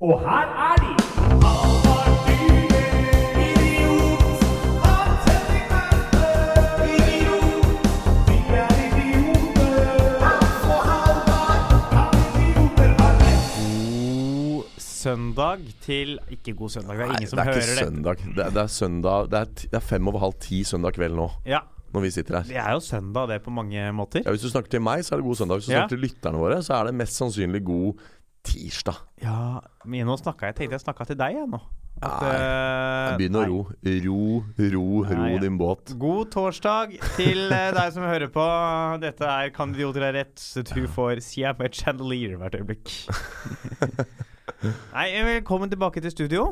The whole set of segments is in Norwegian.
Og her er de! Søndag til Ikke god søndag, det er ingen Nei, som det er hører ikke det. søndag. Det er, det er søndag Det er, ti- det er fem over halv ti søndag kveld nå, Ja, når vi sitter her. det er jo søndag, det, på mange måter. Ja, Hvis du snakker til meg, så er det god søndag. Hvis du Ja. snakker til lytterne våre, så er det mest sannsynlig god tirsdag. Ja, men nå snakka jeg tenkte jeg snakka til deg, jeg nå. At, Nei, eh, Begynn å ro. Ro, ro, ro Nei, ja. din båt. God torsdag til eh, deg som hører på. Dette er Kan er rett? Så du får Siam et chandelier hvert øyeblikk. Nei, velkommen tilbake til studio.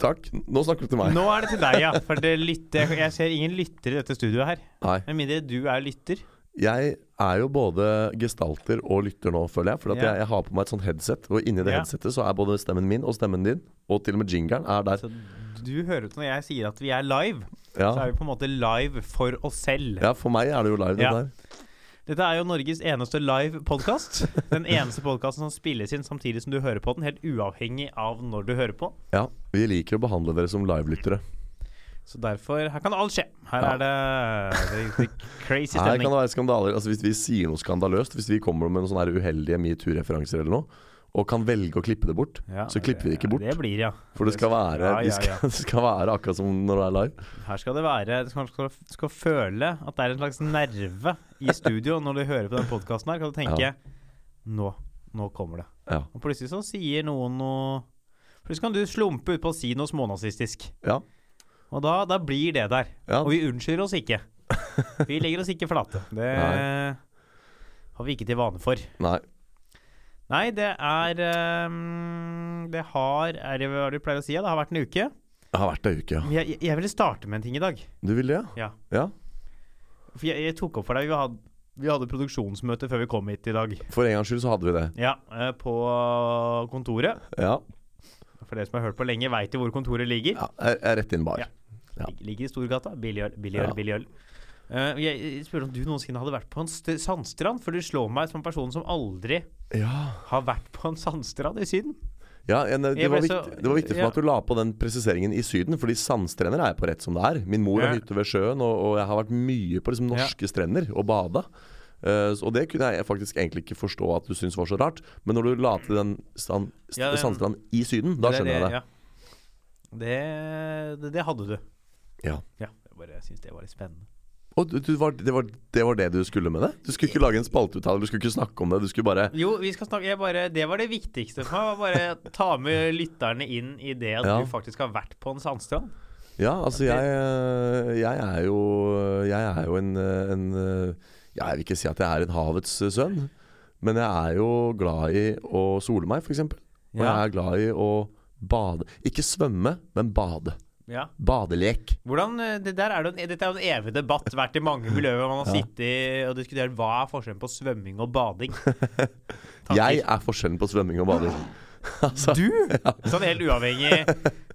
Takk. Nå snakker du til meg. Nå er det til deg, ja. For det lytter, jeg ser ingen lyttere i dette studioet her. Nei. Med mindre du er lytter. Jeg er jo både gestalter og lytter nå, føler jeg. For at Ja. jeg, jeg har på meg et sånt headset, og inni det yeah. headsetet så er både stemmen min og stemmen din, og til og med jingeren, er der. Så du hører ut når jeg sier at vi er live. Så er vi på en måte live for oss selv. ja for meg er det jo live, det Ja. der. Dette er jo Norges eneste live podkast. Den eneste podkasten som spilles inn samtidig som du hører på den, helt uavhengig av når du hører på. Ja, vi liker å behandle dere som livelyttere. Så derfor Her kan alt skje. Her Ja. er det, det, det crazy Her kan det være skandaler. Altså Hvis vi sier noe skandaløst, hvis vi kommer med noen sånne uheldige metoo-referanser eller noe, og kan velge å klippe det bort, Ja, så klipper vi det ikke bort. Det blir, ja. For det skal være, Ja, ja, skal, det skal være akkurat som når det er live. Her skal det være Du skal, skal, skal føle at det er en slags nerve i studio når du hører på den podkasten her. Kan du tenke. Nå. Nå kommer det. Ja. Og plutselig så sier noen noe Plutselig kan du slumpe ut på å si noe smånazistisk. Ja. Og da, da blir det der. Ja. Og vi unnskylder oss ikke. Vi legger oss ikke flate. Det Nei. har vi ikke til vane for. Nei. Nei, det er um, Det har Er det hva du pleier å si? ja? Det har vært en uke. Det har vært ei uke, ja. Jeg, jeg ville starte med en ting i dag. Du vil det, Ja. ja? For jeg, jeg tok opp for deg Vi hadde, vi hadde produksjonsmøte før vi kom hit i dag. For en gangs skyld så hadde vi det. Ja, eh, På kontoret. Ja. For dere som har hørt på lenge, veit jo hvor kontoret ligger. ja jeg er rett inn bar. Ja. Ja. Ligger i Storgata. Billig øl, billig øl, Ja. billig øl. Eh, jeg, jeg spurte om du noensinne hadde vært på en st sandstrand, for du slår meg som en person som aldri Ja. har vært på en sandstrand i Syden. Ja, en, det, var så- viktig, det var viktig for ja. at du la på den presiseringen i Syden, fordi sandstrender er jeg på rett som det er. Min mor har Ja. hytte ved sjøen, og, og jeg har vært mye på liksom, norske strender og bada. Uh, og det kunne jeg faktisk egentlig ikke forstå at du syntes var så rart. Men når du la til den sand, st Ja, sandstranden i Syden, da skjønner jeg det. Ja. Det, det, det hadde du. Ja. Ja, jeg bare syns det var litt spennende. Og du, du var, det, var, det var det du skulle med det? Du skulle ikke lage en spalteuttale, du skulle ikke snakke om det. Du skulle bare Jo, vi skal snakke jeg bare, Det var det viktigste for meg. var Bare ta med lytterne inn i det at Ja. du faktisk har vært på en sandstrand. Ja, altså jeg, eh, jeg er jo Jeg er jo en, en eh, Jeg vil ikke si at jeg er en havets eh, sønn, men jeg er jo glad i å sole meg, f.eks. Og jeg er glad i å bade. Ikke svømme, men bade. Ja. Badelek. Hvordan, eh, det der er det, dette er jo en evig debatt vært i mange miljøer. hvor Man har Ja. sittet og diskutert hva er forskjellen på svømming og bading. Jeg er forskjellen på svømming og bading. altså, Du? Sånn helt uavhengig.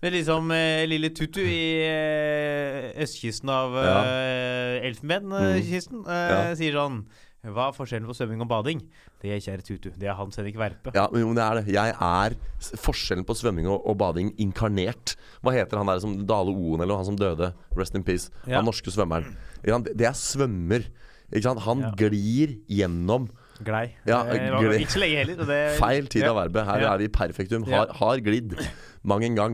Med liksom eh, lille Tutu i eh, østkysten av Ja. eh, Elfenbenkysten eh, Ja. sier sånn Hva er forskjellen på svømming og bading? Det er kjære Tutu. Det er Hans Henrik Verpe. Ja, men det er det. Jeg er forskjellen på svømming og, og bading inkarnert. Hva heter han der som Dale Oen, eller han som døde? Rest in peace. Ja. Han norske svømmeren. Det er svømmer. Ikke sant? Han Ja. glir gjennom Glei. Ja, glei. Ikke så lenge heller. det- Feil tid av verbet. Her er vi i perfektum. Har, har glidd. Mang en gang.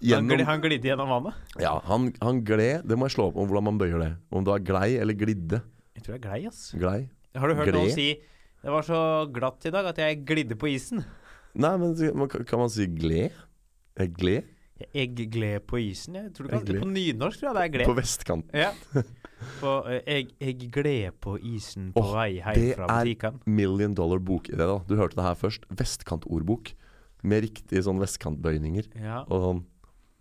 Gli, Gjennom, han glidde gjennom vannet. ja, han, han gled Det må jeg slå opp om hvordan man bøyer det. Om det var glei eller glidde. Jeg tror det er glei, ass. Glei. Har du hørt Gled? noen si Det var så glatt i dag at jeg glidde på isen. Nei, men man- kan man si gled? Jeg gled Jeg gled på isen. Jeg tror du kan Jeg gled. På nynorsk tror jeg det er gled. på vestkanten. Ja. På, eh, jeg, jeg gled på isen på Åh, vei hjem det fra er- butikken. Million dollar bokidé, da. Du hørte det her først. Vestkantordbok. Med riktige sånn vestkantbøyninger. Ja, Og sånn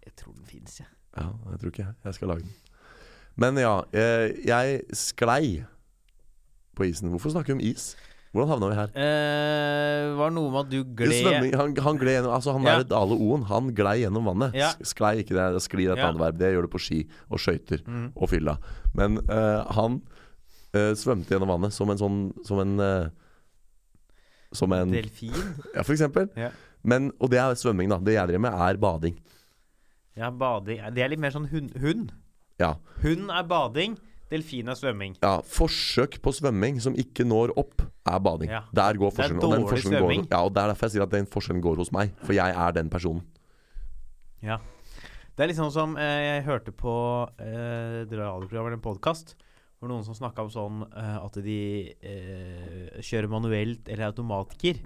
jeg tror den fins, jeg. Ja, jeg tror ikke jeg. Jeg skal lage den. Men ja, eh, jeg sklei på isen. Hvorfor snakker vi om is? Hvordan havna vi her? Eh, var noe med at du gled Svømming, han, han gled gjennom Altså han Ja. der Dale Oen, han glei gjennom vannet. Ja. Sklei, ikke det. det Skli er et Ja. annet verb. Det gjør du på ski og skøyter Mm. og fylla. Men eh, han eh, svømte gjennom vannet som en sånn Som en eh, Som en Delfin? Ja, for eksempel. Ja. Men, og det er svømming, da. Det jeg driver med, er bading. Ja, bading Det er litt mer sånn hund. Hund, Ja. hund er bading, delfin er svømming. ja. Forsøk på svømming som ikke når opp, er bading. Ja. Der går Det er dårlig og svømming. Går, ja, og det er derfor jeg sier at den forskjellen går hos meg. For jeg er den personen. Ja. Det er litt sånn som eh, jeg hørte på eh, et radioprogrammet eller en podkast. Hvor noen som snakka om sånn eh, at de eh, kjører manuelt eller automatgir.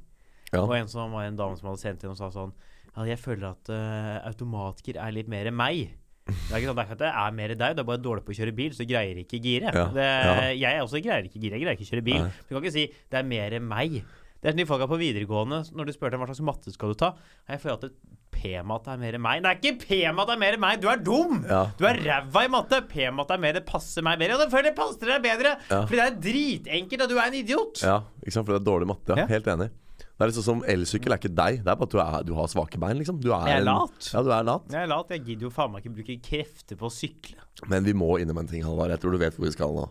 Ja. Og en som var en dame som hadde sendt inn og sa sånn Ja, jeg føler at uh, automatgir er litt mer meg. Det er ikke sånn er ikke at det er mer deg, du er bare dårlig på å kjøre bil, så du greier ikke gire. Ja, Det, ja. Jeg også greier ikke gire, jeg greier ikke å kjøre bil. Nei. Du kan ikke si det er mer meg. Det er som de folka på videregående, når du spør dem hva slags matte skal du ta. Jeg føler at P-matte er mer meg. Det er ikke P-matte er mer meg, du er dum! Ja. Du er ræva i matte. P-matte er mer, det passer meg bedre. Og selvfølgelig passer det deg bedre, Ja. fordi det er dritenkelt, og du er en idiot. Ja, ikke sant? For det er dårlig matte. Ja. Helt enig. Det er liksom som Elsykkel er ikke deg. Det er bare at du, er, du har svake bein, liksom. Du er, Jeg er en- lat. Ja, du er lat. Jeg er lat. Jeg gidder jo faen meg ikke bruke krefter på å sykle. Men vi må innom en ting, Halvard. Jeg tror du vet hvor vi skal nå.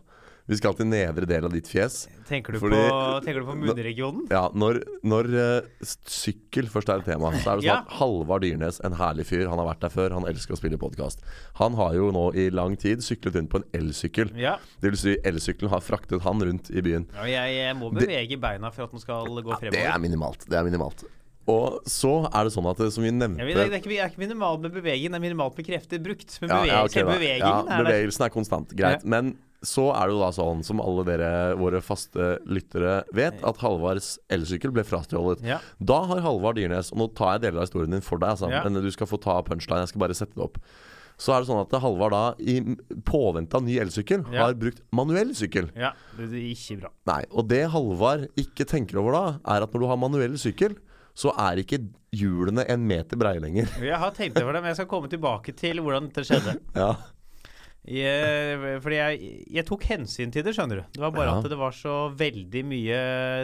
Vi skal til nedre del av ditt fjes. Tenker du, Fordi- på, tenker du på munnregionen? Ja, når, når uh, sykkel først er et tema, så er det sånn Ja. at Halvard Dyrnes, en herlig fyr, han har vært der før, han elsker å spille podkast. Han har jo nå i lang tid syklet rundt på en elsykkel. Ja. Det vil si, elsykkelen har fraktet han rundt i byen. ja jeg, jeg må Det- bevege beina for at den skal gå Det er minimalt. Det er minimalt. Og så er det sånn at, det, som vi nevnte ja, det, er ikke, det er ikke minimalt med beveging, det er minimalt med krefter brukt. Men Ja, ja, okay, bevegingen ja, er bevegelsen er konstant. Greit. Men så er det jo da sånn, som alle dere våre faste lyttere vet, at Halvards elsykkel ble frastjålet. Ja. Da har Halvard Dyrnes Og nå tar jeg deler av historien din for deg, altså, Ja. men du skal få ta punchline. Jeg skal bare sette det opp. Så er det sånn at Halvard da, i påvente av ny elsykkel, Ja. har brukt manuell sykkel. ja, det er ikke bra. Nei, Og det Halvard ikke tenker over da, er at når du har manuell sykkel, så er ikke hjulene en meter breie lenger. Jeg har tenkt over det, men jeg skal komme tilbake til hvordan dette skjedde. Ja. Jeg, fordi jeg, jeg tok hensyn til det, skjønner du. Det var bare Ja. at det var så veldig mye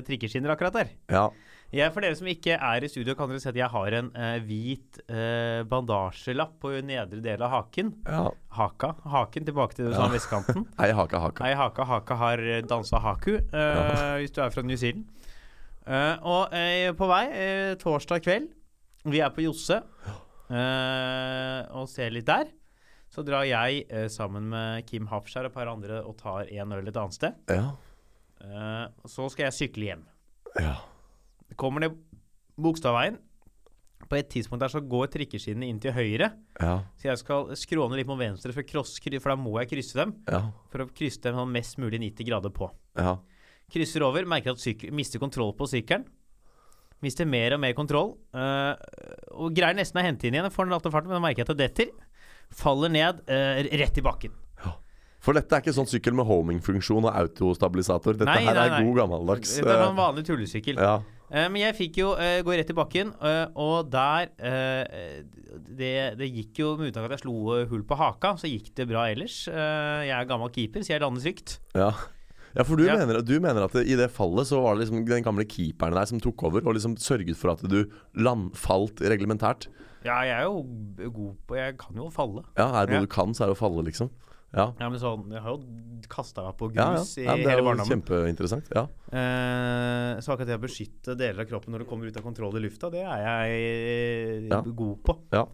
trikkeskinner akkurat der. ja. Jeg, for dere som ikke er i studio, kan dere se at jeg har en eh, hvit eh, bandasjelapp på nedre del av haken. ja. Haka. Haken tilbake til sånn vestkanten. Ei haka, haka. Ei haka, haka har dansa haku, eh, hvis du er fra New Zealand. Eh, og eh, på vei, eh, torsdag kveld, vi er på Josse eh, og ser litt der. Så drar jeg eh, sammen med Kim Hafskjær og et par andre og tar en øl et annet sted. Ja. Eh, så skal jeg sykle hjem. ja. Kommer ned Bogstadveien. På et tidspunkt der så går trikkeskinnene inn til høyre. Ja. Så jeg skal skråne litt mot venstre, for, cross, for da må jeg krysse dem. Ja. For å krysse dem sånn mest mulig 90 grader på. Ja. Krysser over, merker at syk mister kontroll på sykkelen. Mister mer og mer kontroll. Uh, og greier nesten å hente inn igjen. Får den latte farten, men da merker jeg at det detter. Faller ned eh, rett i bakken. For dette er ikke sånn sykkel med homing-funksjon og autostabilisator. Dette Nei, her nei, er nei. god gammeldags Det er en eh, vanlig tullesykkel. Ja. Eh, men jeg fikk jo uh, gå rett i bakken, uh, og der uh, det, det gikk jo Med unntak av at jeg slo hull på haka, så gikk det bra ellers. Jeg er gammel keeper, så jeg lander trygt. Ja. Ja, for du, Ja. Mener, du mener at det, i det fallet så var det liksom den gamle keeperen der som tok over og liksom sørget for at du land, falt reglementært? Ja, jeg er jo god på Jeg kan jo falle. Ja, er det noe Ja. du kan, så er det å falle, liksom. Ja, Ja, men sånn Jeg har jo kasta meg på grus ja, ja. i det hele barndommen. kjempeinteressant. Ja. Eh, så akkurat det å beskytte deler av kroppen når du kommer ut av kontroll i lufta, det er jeg god på. ja.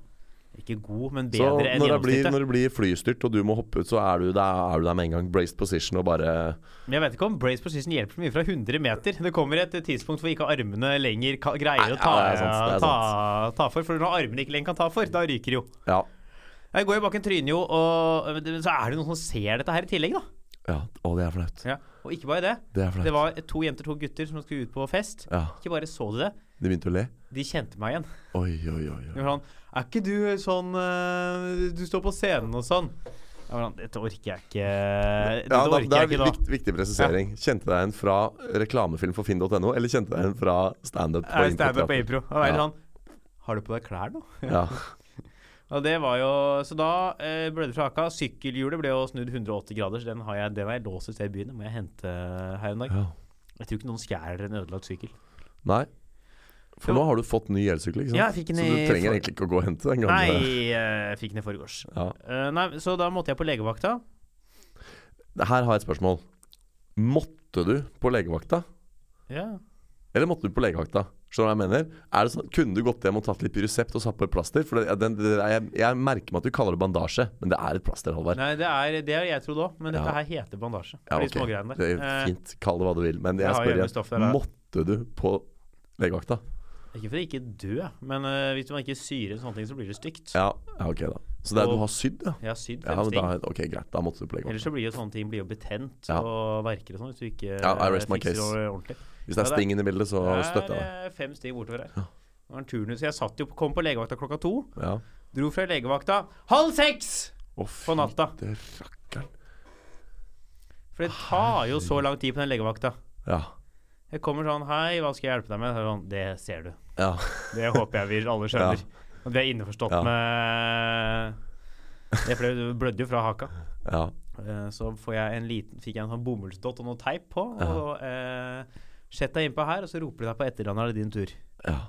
Ikke god, men bedre enn gjennomsnittet. når det blir flystyrt og du må hoppe ut, så er du der, er du der med en gang. Braced position og bare Men jeg vet ikke om braced position hjelper mye fra 100 meter. Det kommer et tidspunkt hvor ikke armene lenger greier å ta, ja, sant, ta, ta for. For når armene ikke lenger kan ta for, da ryker det jo. Ja. Jeg går jo bak en tryne jo, og så er det noen som ser dette her i tillegg, da. Ja. og det er flaut. Ja. Og ikke bare det. Det er. Det var to jenter, to gutter som skulle ut på fest. Ja. Ikke bare så de det, De begynte å le? de kjente meg igjen. Oi, oi, oi. Oi. sånn Er ikke du sånn eh, Du står på scenen og sånn. Sånn, Dette orker jeg ikke Dette Ja, da, det er jeg viktig, viktig presisering. Kjente deg en fra reklamefilm for finn.no, eller kjente deg en fra standup? på Jeg er på impro. Ja. sånn Har du på deg klær nå? Ja. Og det var jo Så da eh, ble det fra haka. Sykkelhjulet ble jo snudd 180 grader, så den har jeg, den har jeg låst et sted i byen. Den må jeg hente her en dag. ja. Jeg tror ikke noen stjeler en ødelagt sykkel. Nei. For jo. nå har du fått ny elsykkel, ikke sant? Ja, jeg fikk den Så du trenger for- egentlig ikke å gå og hente den gamle. Nei, jeg fikk den i forgårs. Ja. Uh, nei, så da måtte jeg på legevakta. Her har jeg et spørsmål. Måtte du på legevakta? Ja. Eller måtte du på legevakta? Skjønner du hva jeg mener? Er det sånn, kunne du gått hjem og tatt litt Pyresept og satt på et plaster? For det, den, det, jeg, jeg merker meg at du kaller det bandasje, men det er et plaster, Halvard. Nei, det er det er jeg trodde òg, men dette Ja. her heter bandasje. Ja, okay. de ok. smågreiene Det er fint. Kall det hva du vil. Men jeg jeg spør igjen. Måtte du på legevakta? Ikke for å ikke dø, men uh, hvis man ikke syr inn sånne ting, så blir det stygt. Ja, ja ok, da. Så det er Og- du har sydd, ja? Jeg har sydd Ja, da, ok, greit. Da måtte du på Ellers så blir jo sånne ting blir jo betent Ja. og verker og sånn hvis du ikke Ja, I eh, rest my fikser case. det ordentlig. Hvis det er Ja, sting inne i bildet, så støtter jeg Det deg. er eh, fem sting bortover her. Det var en turnus. Jeg satt jo, kom på legevakta klokka to. Ja. Dro fra legevakta halv seks oh, på natta. For det tar jo så lang tid på den legevakta. Ja. Jeg kommer sånn Hei, hva skal jeg hjelpe deg med? Sånn, det ser du. Ja. Det håper jeg vi alle skjønner. At vi er innforstått Ja. med det blødde jo fra haka. ja. Eh, Så får jeg en liten, fikk jeg en sånn bomullsdott og noe teip på. Ja. Og eh, Sett deg innpå her, og så roper de deg på etternavnet, er det din tur. ja.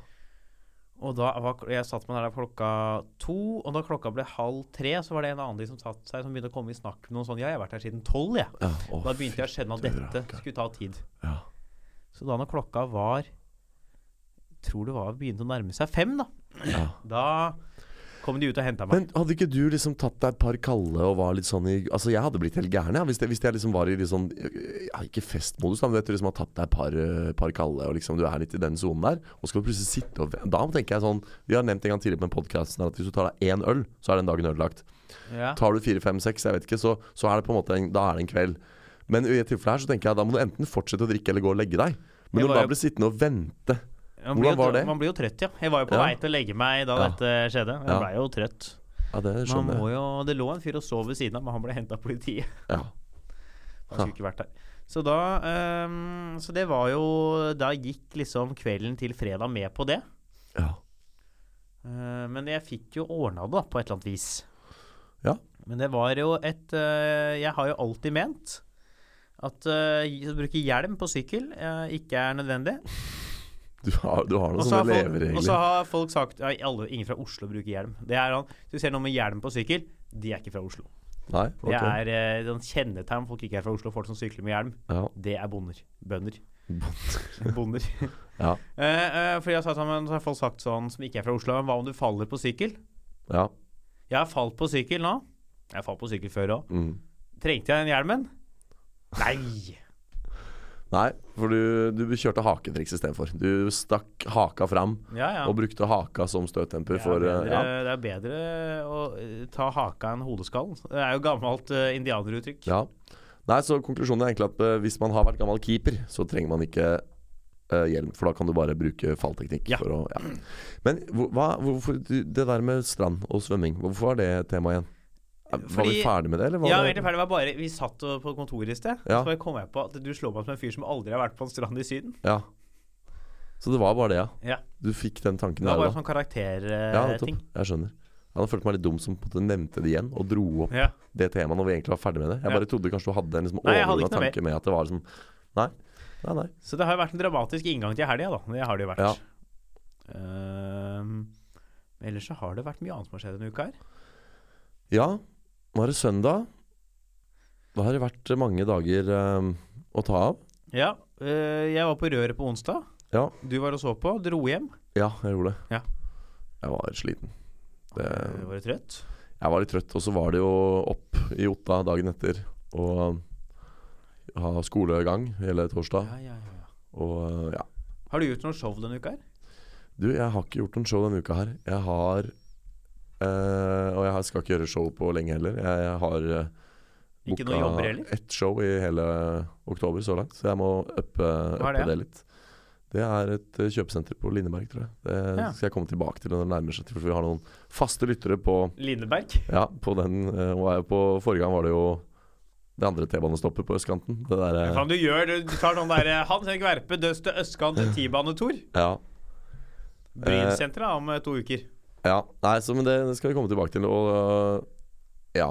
Og da var Jeg satt meg der klokka to, og da klokka ble halv tre, så var det en annen de som satt seg, som begynte å komme i snakk med noen sånn Ja, jeg har vært her siden tolv, jeg. ja. Å, Da begynte jeg å skjønne at dette skulle ta tid. Ja. Så da når klokka var Tror det var begynte å nærme seg fem, da. ja. Da kom de ut og henta meg. Men hadde ikke du liksom tatt deg et par kalde og var litt sånn i Altså, jeg hadde blitt helt gæren, jeg. Hvis, det, hvis jeg liksom var i litt sånn ja, Ikke festmodus, da, men vet du liksom har tatt deg et par, eh, par kalde, og liksom du er litt i den sonen der, og skal du plutselig sitte og Da tenker jeg sånn Vi har nevnt en gang tidligere på podkasten at hvis du tar deg én øl, så er den dagen ødelagt. Ja. Tar du fire, fem, seks, jeg vet ikke, så, så er det på en måte en, Da er det en kveld. Men i et tilfelle her så tenker jeg da må du enten fortsette å drikke eller gå og legge deg. Men når du da blir sittende og vente Man Hvordan var det? Man blir jo trøtt, ja. Jeg var jo på vei til å legge meg da dette skjedde. Jeg Ja. blei jo trøtt. Ja, det Man skjønner må jeg. jo, det lå en fyr og sov ved siden av, men han ble henta av politiet. Ja. Han skulle ikke vært der. Så da um, Så det var jo Da gikk liksom kvelden til fredag med på det. ja. Uh, men jeg fikk jo ordna det, da, på et eller annet vis. Ja. Men det var jo et uh, Jeg har jo alltid ment at uh, å bruke hjelm på sykkel uh, ikke er nødvendig. Du har, du har noen sånne leveregler. og så har folk sagt ja, alle, Ingen fra Oslo bruker hjelm. Det er Hvis du ser noen med hjelm på sykkel, de er ikke fra Oslo. Nei? Det er uh, kjennetegn folk ikke er fra Oslo. Folk som sykler med hjelm, Ja. det er bonder. Bønder. Bonder. Ja. uh, uh, fordi jeg sa sammen, så har folk sagt sånn som ikke er fra Oslo Men hva om du faller på sykkel? ja. Jeg har falt på sykkel nå. Jeg har falt på sykkel før òg. Mm. Trengte jeg den hjelmen? Nei! Nei, for du, du kjørte haketriks istedenfor. Du stakk haka fram Ja, ja. og brukte haka som støttemper Det er, for eh, bedre, ja. det er bedre å eh, ta haka enn hodeskallen. Det er jo gammelt uh, indianeruttrykk. ja. Nei, så konklusjonen er egentlig at uh, hvis man har vært gammel keeper, så trenger man ikke uh, hjelm, for da kan du bare bruke fallteknikk. Å, ja. Men hva, hvorfor, det der med strand og svømming, hvorfor var det tema igjen? Var vi ferdig med det, eller? Var Ja, det, ferdig. Var bare, vi satt på kontoret i sted, Ja. så kom jeg på at du slår meg som en fyr som aldri har vært på en strand i Syden. Ja. Så det var bare det, ja. Ja. Du fikk den tanken der da? Det var bare sånn karakterting. Ja. Jeg skjønner. Jeg hadde følt meg litt dum som på en måte nevnte det igjen, og dro opp ja. det temaet når vi egentlig var ferdig med det. Jeg bare trodde kanskje du hadde en liksom overordna tanke med at det var sånn Nei. Nei, nei. Så det har jo vært en dramatisk inngang til helga, da. Det har det jo vært. Ehm, ellers så har det vært mye annet som har skjedd denne uka her. Ja, nå er det søndag. Da har det vært mange dager eh, å ta av. Ja, eh, jeg var på Røret på onsdag. Ja. Du var og så på. Dro hjem. Ja, jeg gjorde det. Ja. Jeg var sliten. Det, Eh, Var du trøtt? jeg var litt trøtt, og så var det jo opp i Otta dagen etter og ha skolegang hele torsdag. Ja, ja, ja. Og eh, ja. Har du gjort noe show denne uka her? Du, jeg har ikke gjort noen show denne uka her. Jeg har eh, Og jeg skal ikke gjøre show på lenge heller. Jeg, har uh, noe booka ett show i hele oktober så langt, så jeg må uppe, uppe det? det litt. Det er et eh, kjøpesenter på Lindeberg, tror jeg. Det Ja. skal jeg komme tilbake til når det nærmer seg. For vi har noen faste lyttere på, Lindeberg? ja, på den. Uh, på forrige gang var det jo det andre T-banestoppet på østkanten. Det Hva ja, du gjør? Du tar sånn der eh, Hans Henrik Verpe, døs til Østkant T-banetor. Ja. Brynsenteret om eh, to uker. Ja, nei, så, men det, det skal vi komme tilbake til. Og uh, ja.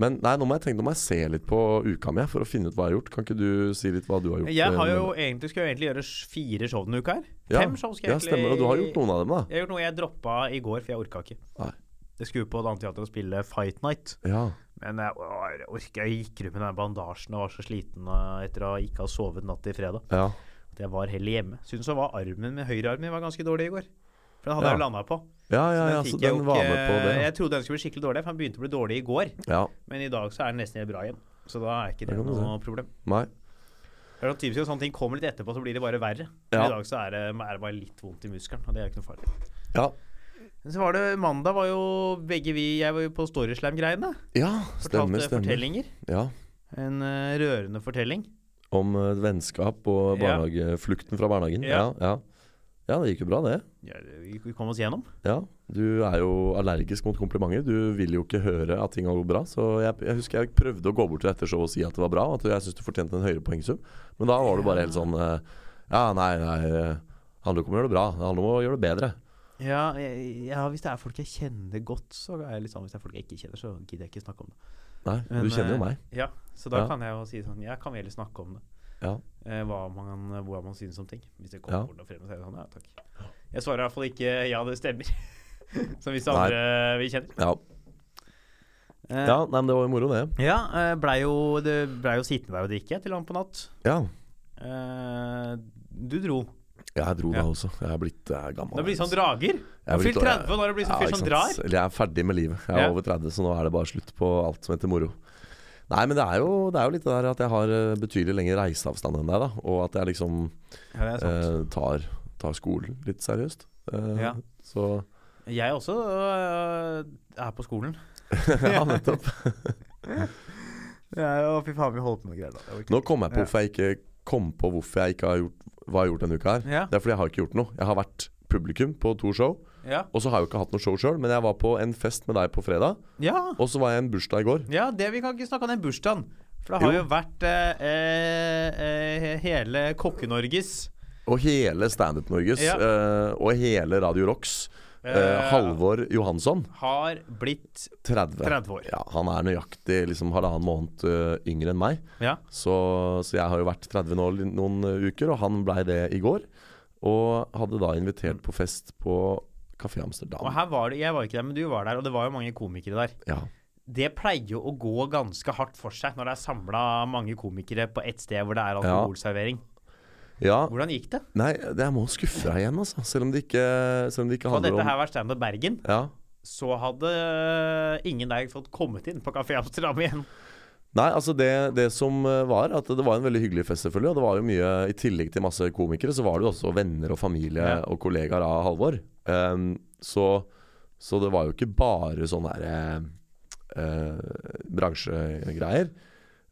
Men nei, nå må jeg tenke, nå må jeg se litt på uka mi for å finne ut hva jeg har gjort. Kan ikke du si litt hva du har gjort? Jeg har jo øh, egentlig, skal jo egentlig gjøre fire show denne uka her. ja, Fem show skal jeg Ja, stemmer. Og du har gjort noen av dem, da. Jeg har gjort noe jeg droppa i går, for jeg orka ikke. Nei. Jeg skulle på det andre teater og spille Fight Night. Ja. Men jeg, å, jeg orker Jeg gikk rundt med den bandasjen og var så sliten eh, etter å ikke ha sovet natt til fredag. ja. at jeg var heller hjemme. Syns så var armen min, høyrearmen min var ganske dårlig i går. For den hadde jeg landa på. Ja, ja, ja, så jo den var med på det. Jeg trodde den skulle bli skikkelig dårlig, for den begynte å bli dårlig i går. Ja, Men i dag så er den nesten helt bra igjen. Så da er ikke Det det noe problem. nei. Det er typisk at sånne ting kommer litt etterpå, så blir det bare verre. Men Ja. I dag så er det, er det bare litt vondt i muskelen, og det er ikke noe farlig. Ja. Men så var det mandag var jo begge vi Jeg var jo på Storyslam-greiene. ja, stemmer, Fortalte stemmer. fortellinger. Ja. En uh, rørende fortelling. Om uh, vennskap og Ja. flukten fra barnehagen. Ja. Ja, ja. Ja, det gikk jo bra, det. Ja, vi kom oss gjennom. Ja, Du er jo allergisk mot komplimenter. Du vil jo ikke høre at ting har gått bra. Så jeg, jeg husker jeg prøvde å gå bort til dette showet og si at det var bra. Og at jeg syns du fortjente en høyere poengsum. Men da var du bare helt sånn eh, Ja, nei, nei. Det handler ikke om å gjøre det bra. Det handler om å gjøre det bedre. Ja, jeg, ja, hvis det er folk jeg kjenner godt, så er jeg litt sånn Hvis det er folk jeg ikke kjenner, så gidder jeg ikke snakke om det. Nei, Men, du kjenner jo eh, meg. Ja, så da Ja. kan jeg jo si sånn Jeg kan vel snakke om det. Ja. Eh, hva man, hva man synes om ting. Hvis det kommer Ja. frem og sier sånn, ja takk. Jeg svarer i hvert fall ikke ja, det stemmer. Som visse det Nei. andre vi kjenner. Ja. Eh, ja, nei, men det var jo moro, det. ja eh, blei jo, det blei jo sittende der og drikke til langt på natt. Ja. Eh, du dro. Ja, Jeg dro Ja. da også. Jeg er blitt eh, gammel. Det blir sånn drager. Du er fylt 30, og nå er du blitt sånn fyr som drar. Jeg er ferdig med livet. Jeg er Ja. over 30, så nå er det bare slutt på alt som heter moro. Nei, men det er jo, det er jo litt det der at jeg har eh, betydelig lengre reiseavstand enn deg, da. Og at jeg liksom Ja, eh, tar, tar skolen litt seriøst. Eh, Ja. Så Jeg også øh, er på skolen. Ja, nettopp. Ja, og fy faen, vi holder på med greier da. Nå kom jeg på hvorfor jeg ikke kom på hvorfor jeg ikke har gjort hva jeg har gjort denne uka her. Det er fordi jeg har ikke gjort noe. Jeg har vært publikum på to show, Ja. og så har jeg jo ikke hatt noe show sjøl. Men jeg var på en fest med deg på fredag, ja. og så var jeg i en bursdag i går. Ja, det vi kan ikke snakke om den bursdagen. For det har Jo. jo vært eh, eh, hele Kokke-Norges Og hele Standup Norges, Ja. eh, og hele Radio Rocks. Eh, eh, Halvor Johansson, har blitt 30. 30 år. Ja, han er nøyaktig liksom halvannen måned uh, yngre enn meg. Ja. Så, så jeg har jo vært 30 nå noen eh, uker, og han blei det i går. Og hadde da invitert på fest på Kafé Amsterdam. Og her var det, Jeg var ikke der, men du var der, og det var jo mange komikere der. Ja. Det pleier jo å gå ganske hardt for seg når det er samla mange komikere på ett sted hvor det er alkoholservering. ja. Hvordan gikk det? Nei, jeg må skuffe deg igjen, altså. Selv om det ikke, selv om det ikke Hadde handler dette om her vært Standup Bergen, ja. så hadde øh, ingen der fått kommet inn på Kafé Amsterdam igjen. Nei, altså det, det som eh, var, at det var en veldig hyggelig fest, selvfølgelig. Og det var jo mye I tillegg til masse komikere, så var det jo også venner og familie Ja. og kollegaer av Halvor. Ehm, så, så det var jo ikke bare sånne her, eh, eh, bransjegreier.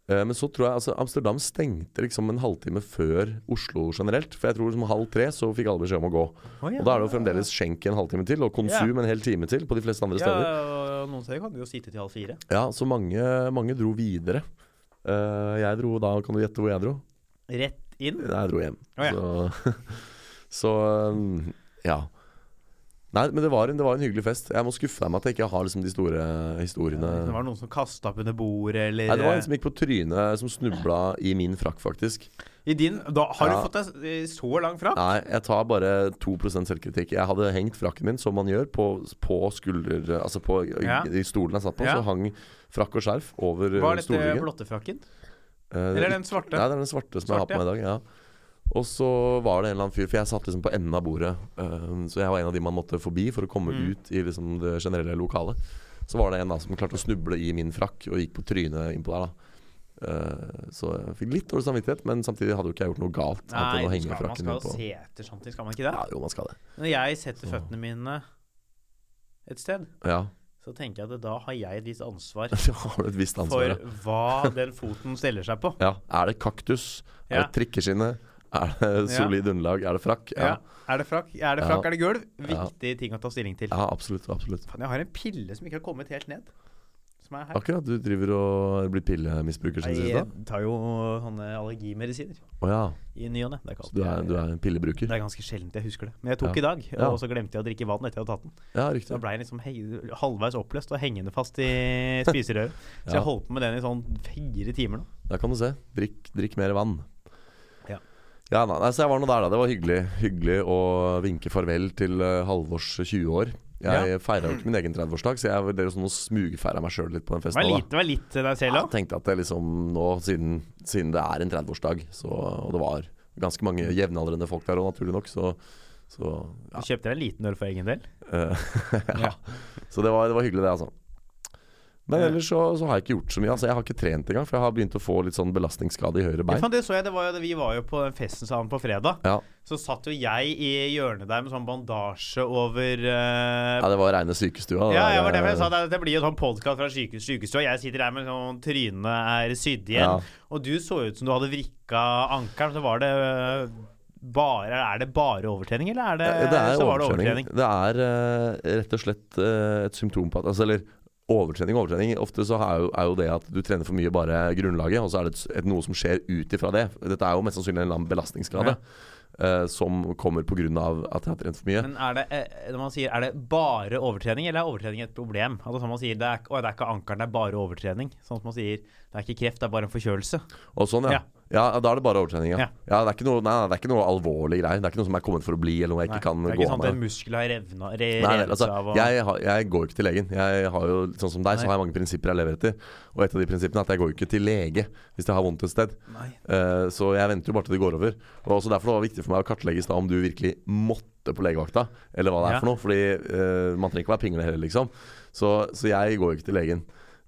Eh, men så tror jeg altså Amsterdam stengte liksom en halvtime før Oslo generelt. For jeg tror liksom halv tre så fikk alle beskjed om å gå. Og da er det jo fremdeles skjenk en halvtime til, og konsum en hel time til på de fleste andre Ja, steder. og noen steder kan du jo sitte til halv fire. Ja, så mange, mange dro videre. Uh, jeg dro da, kan du gjette hvor jeg dro? Rett inn. Jeg dro hjem. Oh, ja. Så, så um, ja. Nei, men det var, en, det var en hyggelig fest. Jeg må skuffe deg med at jeg ikke har liksom de store historiene. Det var noen som kasta opp under bordet, eller Nei, det var en som gikk på trynet, som snubla i min frakk, faktisk. I din Da har Ja. du fått deg eh, så lang frakk? Nei, jeg tar bare 2% selvkritikk. Jeg hadde hengt frakken min, som man gjør, på, på skulder... Altså på Ja. i stolen jeg satt på, Ja. så hang frakk og skjerf over Var uh, dette stolryggen. blottefrakken? Eh, Eller den svarte? Nei, det er den svarte som jeg har på meg i dag. Ja. Og så var det en eller annen fyr, for jeg satt liksom på enden av bordet. Uh, så jeg var en av de man måtte forbi for å komme Mm. ut i liksom det generelle lokalet. Så var det en da som klarte å snuble i min frakk og gikk på trynet innpå der. da Uh, Så jeg fikk litt dårlig samvittighet, men samtidig hadde jo ikke jeg gjort noe galt. Nei, skal, man skal jo se etter ting, skal man ikke det? Ja, jo, man skal det. Når jeg setter Så- føttene mine et sted, Ja. så tenker jeg at da har jeg et visst ansvar et visst ansvar. for ja. hva den foten stiller seg på. Ja. Er det kaktus? Er det trikkeskinne? Er det solid underlag? Er det frakk? Ja. Er det frakk, er, det frakk, er det gulv? Viktige ting å ta stilling til. ja, absolutt. absolutt Fan, jeg har en pille som ikke har kommet helt ned. Som er her. Akkurat. Du driver og blir pillemisbruker siden sist, da? Jeg tar jo sånne allergimedisiner Oh, ja. i ny og ne. Du er, du er en pillebruker? det er ganske sjeldent jeg husker det. Men jeg tok Ja. i dag, og så glemte jeg å drikke vann etter jeg hadde tatt den. Ja, riktig. da ble jeg liksom halvveis oppløst og hengende fast i spiserøret. Så jeg holdt på med den i sånn fire timer nå. Der kan du se. Drikk, drikk mer vann. Ja. Ja, nei, så jeg var nå der, da. Det var hyggelig, hyggelig å vinke farvel til uh, Halvors 20 år. Jeg Ja. feira jo ikke min egen 30-årsdag, så jeg vurderer sånn å smugfeire meg sjøl litt på den Det festen. var nå, litt, det var litt deg selv òg. Jeg tenkte at det liksom nå, siden, siden det er en 30-årsdag, Og det var, ganske mange jevnaldrende folk der òg, naturlig nok. Så, så Du kjøpte deg en liten øl for egen del? eh, ja. Ja. Så det var, det var hyggelig, det, altså. Men ellers så, så har jeg ikke gjort så mye. Altså, jeg har ikke trent engang, for jeg har begynt å få litt sånn belastningsskade i høyre Ja, bein. Ja, det så jeg, det var jo, vi var jo på festen sammen på fredag. Ja, Så satt jo jeg i hjørnet der med sånn bandasje over uh, ja det var reine sykestua. Ja, det ja, var det jeg sa. Det, det blir jo sånn podkast fra sykestua. Jeg sitter der med sånn trynet er sydd igjen. Ja. Og du så ut som du hadde vrikka ankelen. Så var det uh, bare Er det bare overtrening, eller er det, Det er så var det overtrening. Det er uh, rett og slett uh, et symptom på at altså, Eller overtrening overtrening. Ofte så er jo, er jo det at du trener for mye bare grunnlaget, og så er det et, et, noe som skjer ut ifra det. Dette er jo mest sannsynlig en eller annen belastningsskade uh, som kommer pga. at jeg har trent for mye. Men er det, eh, når man sier, er det bare overtrening, eller er overtrening et problem? Altså som man sier, det er, å, det er ikke ankeren, det er bare overtrening. Sånn som man sier, det er ikke kreft, det er bare en forkjølelse. Og sånn, ja. Ja. Ja. Da er det bare overtrening, ja. Ja. det, er ikke noe, nei, nei, det er ikke noe alvorlig greier. Det er ikke noe som er kommet for å bli, eller noe jeg ikke kan det er gå ikke at en muskel har revna, re, Nei, nei, altså, av. Og, jeg, jeg går ikke til legen. Jeg har jo, sånn som deg, så har jeg mange prinsipper jeg lever etter. Og et av de prinsippene er at jeg går ikke til lege hvis jeg har vondt et sted. Nei. Eh, så jeg venter jo bare til det går over. Og også derfor det var viktig for meg å kartlegge om du virkelig måtte på legevakta, eller hva det er Ja. for noe. Fordi uh, man trenger ikke være pingle heller, liksom. Så, så jeg går ikke til legen.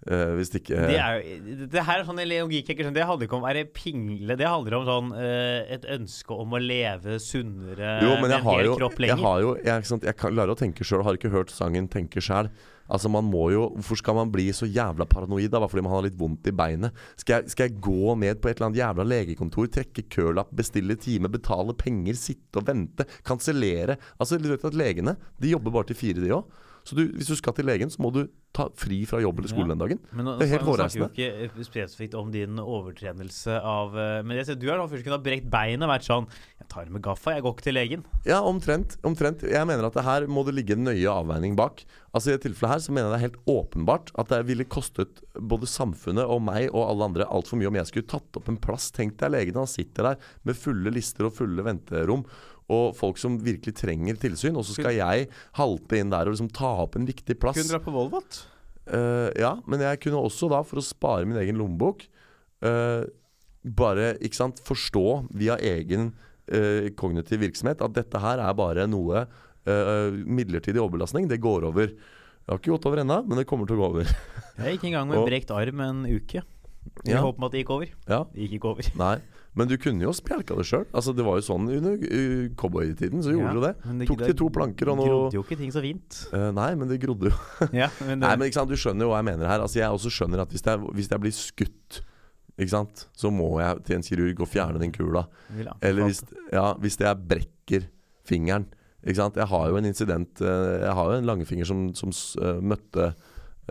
Eh, hvis ikke Det, er det her er sånn logikk jeg ikke skjønner. Det handler ikke om å være pingle. Det handler om sånn uh, et ønske om å leve sunnere Jo, men med jeg har hel jo, kropp jeg, lenger. har jo jeg, sant, jeg klarer å tenke sjøl, har ikke hørt sangen 'Tenke sjæl'. Altså man må jo, Hvorfor skal man bli så jævla paranoid da, bare fordi man har litt vondt i beinet? Skal jeg, skal jeg gå ned på et eller annet jævla legekontor, trekke kølapp, bestille time, betale penger, sitte og vente, kansellere? Altså, du vet at Legene de jobber bare til fire, de òg. Så du, hvis du skal til legen, så må du ta fri fra jobb eller skole den dagen. Men nå, Det er helt snakker vi hårreisende. jo ikke spesifikt om din overtrenelse av eh, Men jeg ser, du har da først kunnet ha brekt beinet og vært sånn Jeg tar det med gaffa, jeg går ikke til legen. Ja, omtrent. omtrent. Jeg mener at det her må det ligge en nøye avveining bak. Altså I dette tilfellet her så mener jeg det er helt åpenbart at det ville kostet både samfunnet og meg og alle andre altfor mye om jeg skulle tatt opp en plass. Tenk deg legen, han sitter der med fulle lister og fulle venterom. Og folk som virkelig trenger tilsyn. Og så skal jeg halte inn der og liksom ta opp en viktig plass. Kunne dra på Volvat. Uh, ja, men jeg kunne også da, for å spare min egen lommebok, uh, bare ikke sant, forstå via egen uh, kognitiv virksomhet at dette her er bare noe eh, midlertidig overbelastning. Det går over. Det har ikke gått over ennå, men det kommer til å gå over. Jeg gikk en gang med brekt arm en uke. I Ja. håp om at det gikk over. Ja, Det gikk ikke over. nei Men du kunne jo spjelka det sjøl. Altså, det var jo sånn under uh, cowboytiden, så gjorde Ja, du det. det- Tok de to planker og noe Grodde jo ikke ting så fint. Uh, Nei, men det grodde jo. Ja, men det, Nei, men ikke sant, Du skjønner jo hva jeg mener her. Altså, Jeg også skjønner at hvis jeg, hvis jeg blir skutt, ikke sant, så må jeg til en kirurg og fjerne den kula. Eller hvis, ja, hvis jeg brekker fingeren. Jeg har jo en incident eh, Jeg har jo en langfinger som, som møtte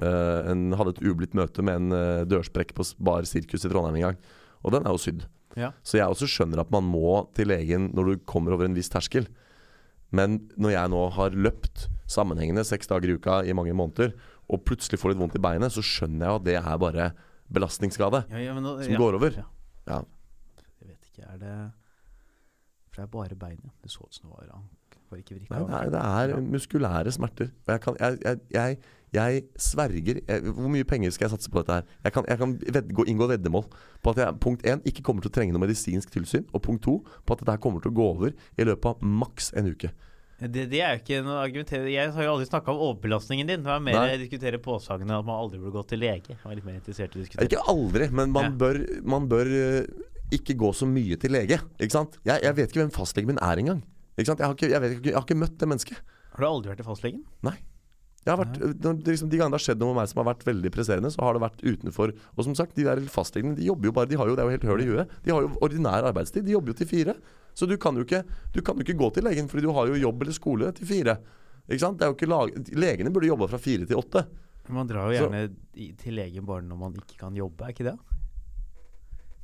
en, Hadde et ublidt møte med en dørsprekk på Bar Sirkus i Trondheim en gang. Og den er jo sydd. Ja. Så jeg også skjønner at man må til legen når du kommer over en viss terskel. Men når jeg nå har løpt sammenhengende seks dager i uka i mange måneder, og plutselig får litt vondt i beinet, så skjønner jeg at det er bare belastningsskade Ja, ja, nå- som går over. Ja. Ja. Jeg vet ikke, er det For det er bare beinet. Det så ut som det var ank. Nei, det er, det er muskulære smerter. Jeg kan Jeg, jeg, jeg, jeg sverger jeg, Hvor mye penger skal jeg satse på dette her? Jeg kan, jeg kan ved, gå, inngå veddemål på at jeg punkt én ikke kommer til å trenge noe medisinsk tilsyn, og punkt to på at dette her kommer til å gå over i løpet av maks en uke. Det, det er jo ikke noe argumentere Jeg har jo aldri snakka om overbelastningen din. Det var mer Nei. å diskutere påsagene at man aldri burde gå til lege. Jeg var litt mer interessert i å diskutere. Ikke aldri, men man Ja. bør, man bør eh, ikke gå så mye til lege. Ikke sant? Jeg, jeg vet ikke hvem fastlegen min er engang. Ikke sant? Jeg, har ikke, jeg, vet ikke, jeg har ikke møtt det mennesket. Har du aldri vært til fastlegen? Har vært, liksom, De gangene det har skjedd noe med meg som har vært veldig presserende, så har det vært utenfor. Og som sagt, de der fastlegene de jobber jo bare De har jo, det er jo helt høl i huet. De har jo ordinær arbeidstid. De jobber jo til fire. Så du kan jo ikke, du kan jo ikke gå til legen, fordi du har jo jobb eller skole til fire. Ikke sant? Ikke lag, legene burde jobba fra fire til åtte. Man drar jo gjerne så, til legen bare når man ikke kan jobbe, er ikke det?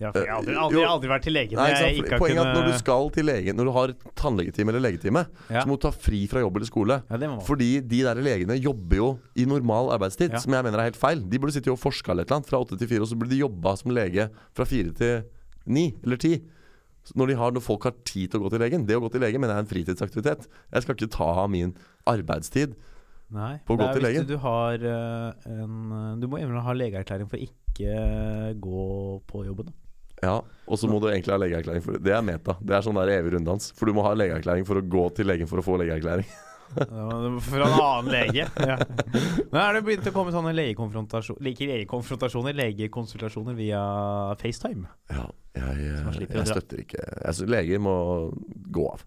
Har, jeg har aldri, Eh, aldri, aldri vært til legen Nei, ikke sant? Poenget er at når du skal til legen, når du har tannlegetime eller legetime, Ja. så må du ta fri fra jobb eller skole. Ja. Fordi de der legene jobber jo i normal arbeidstid, Ja. som jeg mener er helt feil. De burde sitte og forska eller annet fra åtte til fire, og så burde de jobba som lege fra fire til ni eller ti. Når, de har, når folk har tid til å gå til legen. Det å gå til lege mener jeg er en fritidsaktivitet. Jeg skal ikke ta av min arbeidstid. Nei, på å gå til legen. Du, har eh, en Du må gjerne ha legeerklæring for ikke eh, gå på jobben. da. Ja, og så må du egentlig ha legeerklæring for det. Er meta. Det er sånn der evig runddans. For du må ha legeerklæring for å gå til legen for å få legeerklæring. Fra en annen lege. Ja. Nå er det begynt å komme sånne legekonfrontasjoner Ikke legekonfrontasjoner, legekonsultasjoner via FaceTime. Ja, jeg, jeg, jeg støtter ikke Jeg Leger må gå av.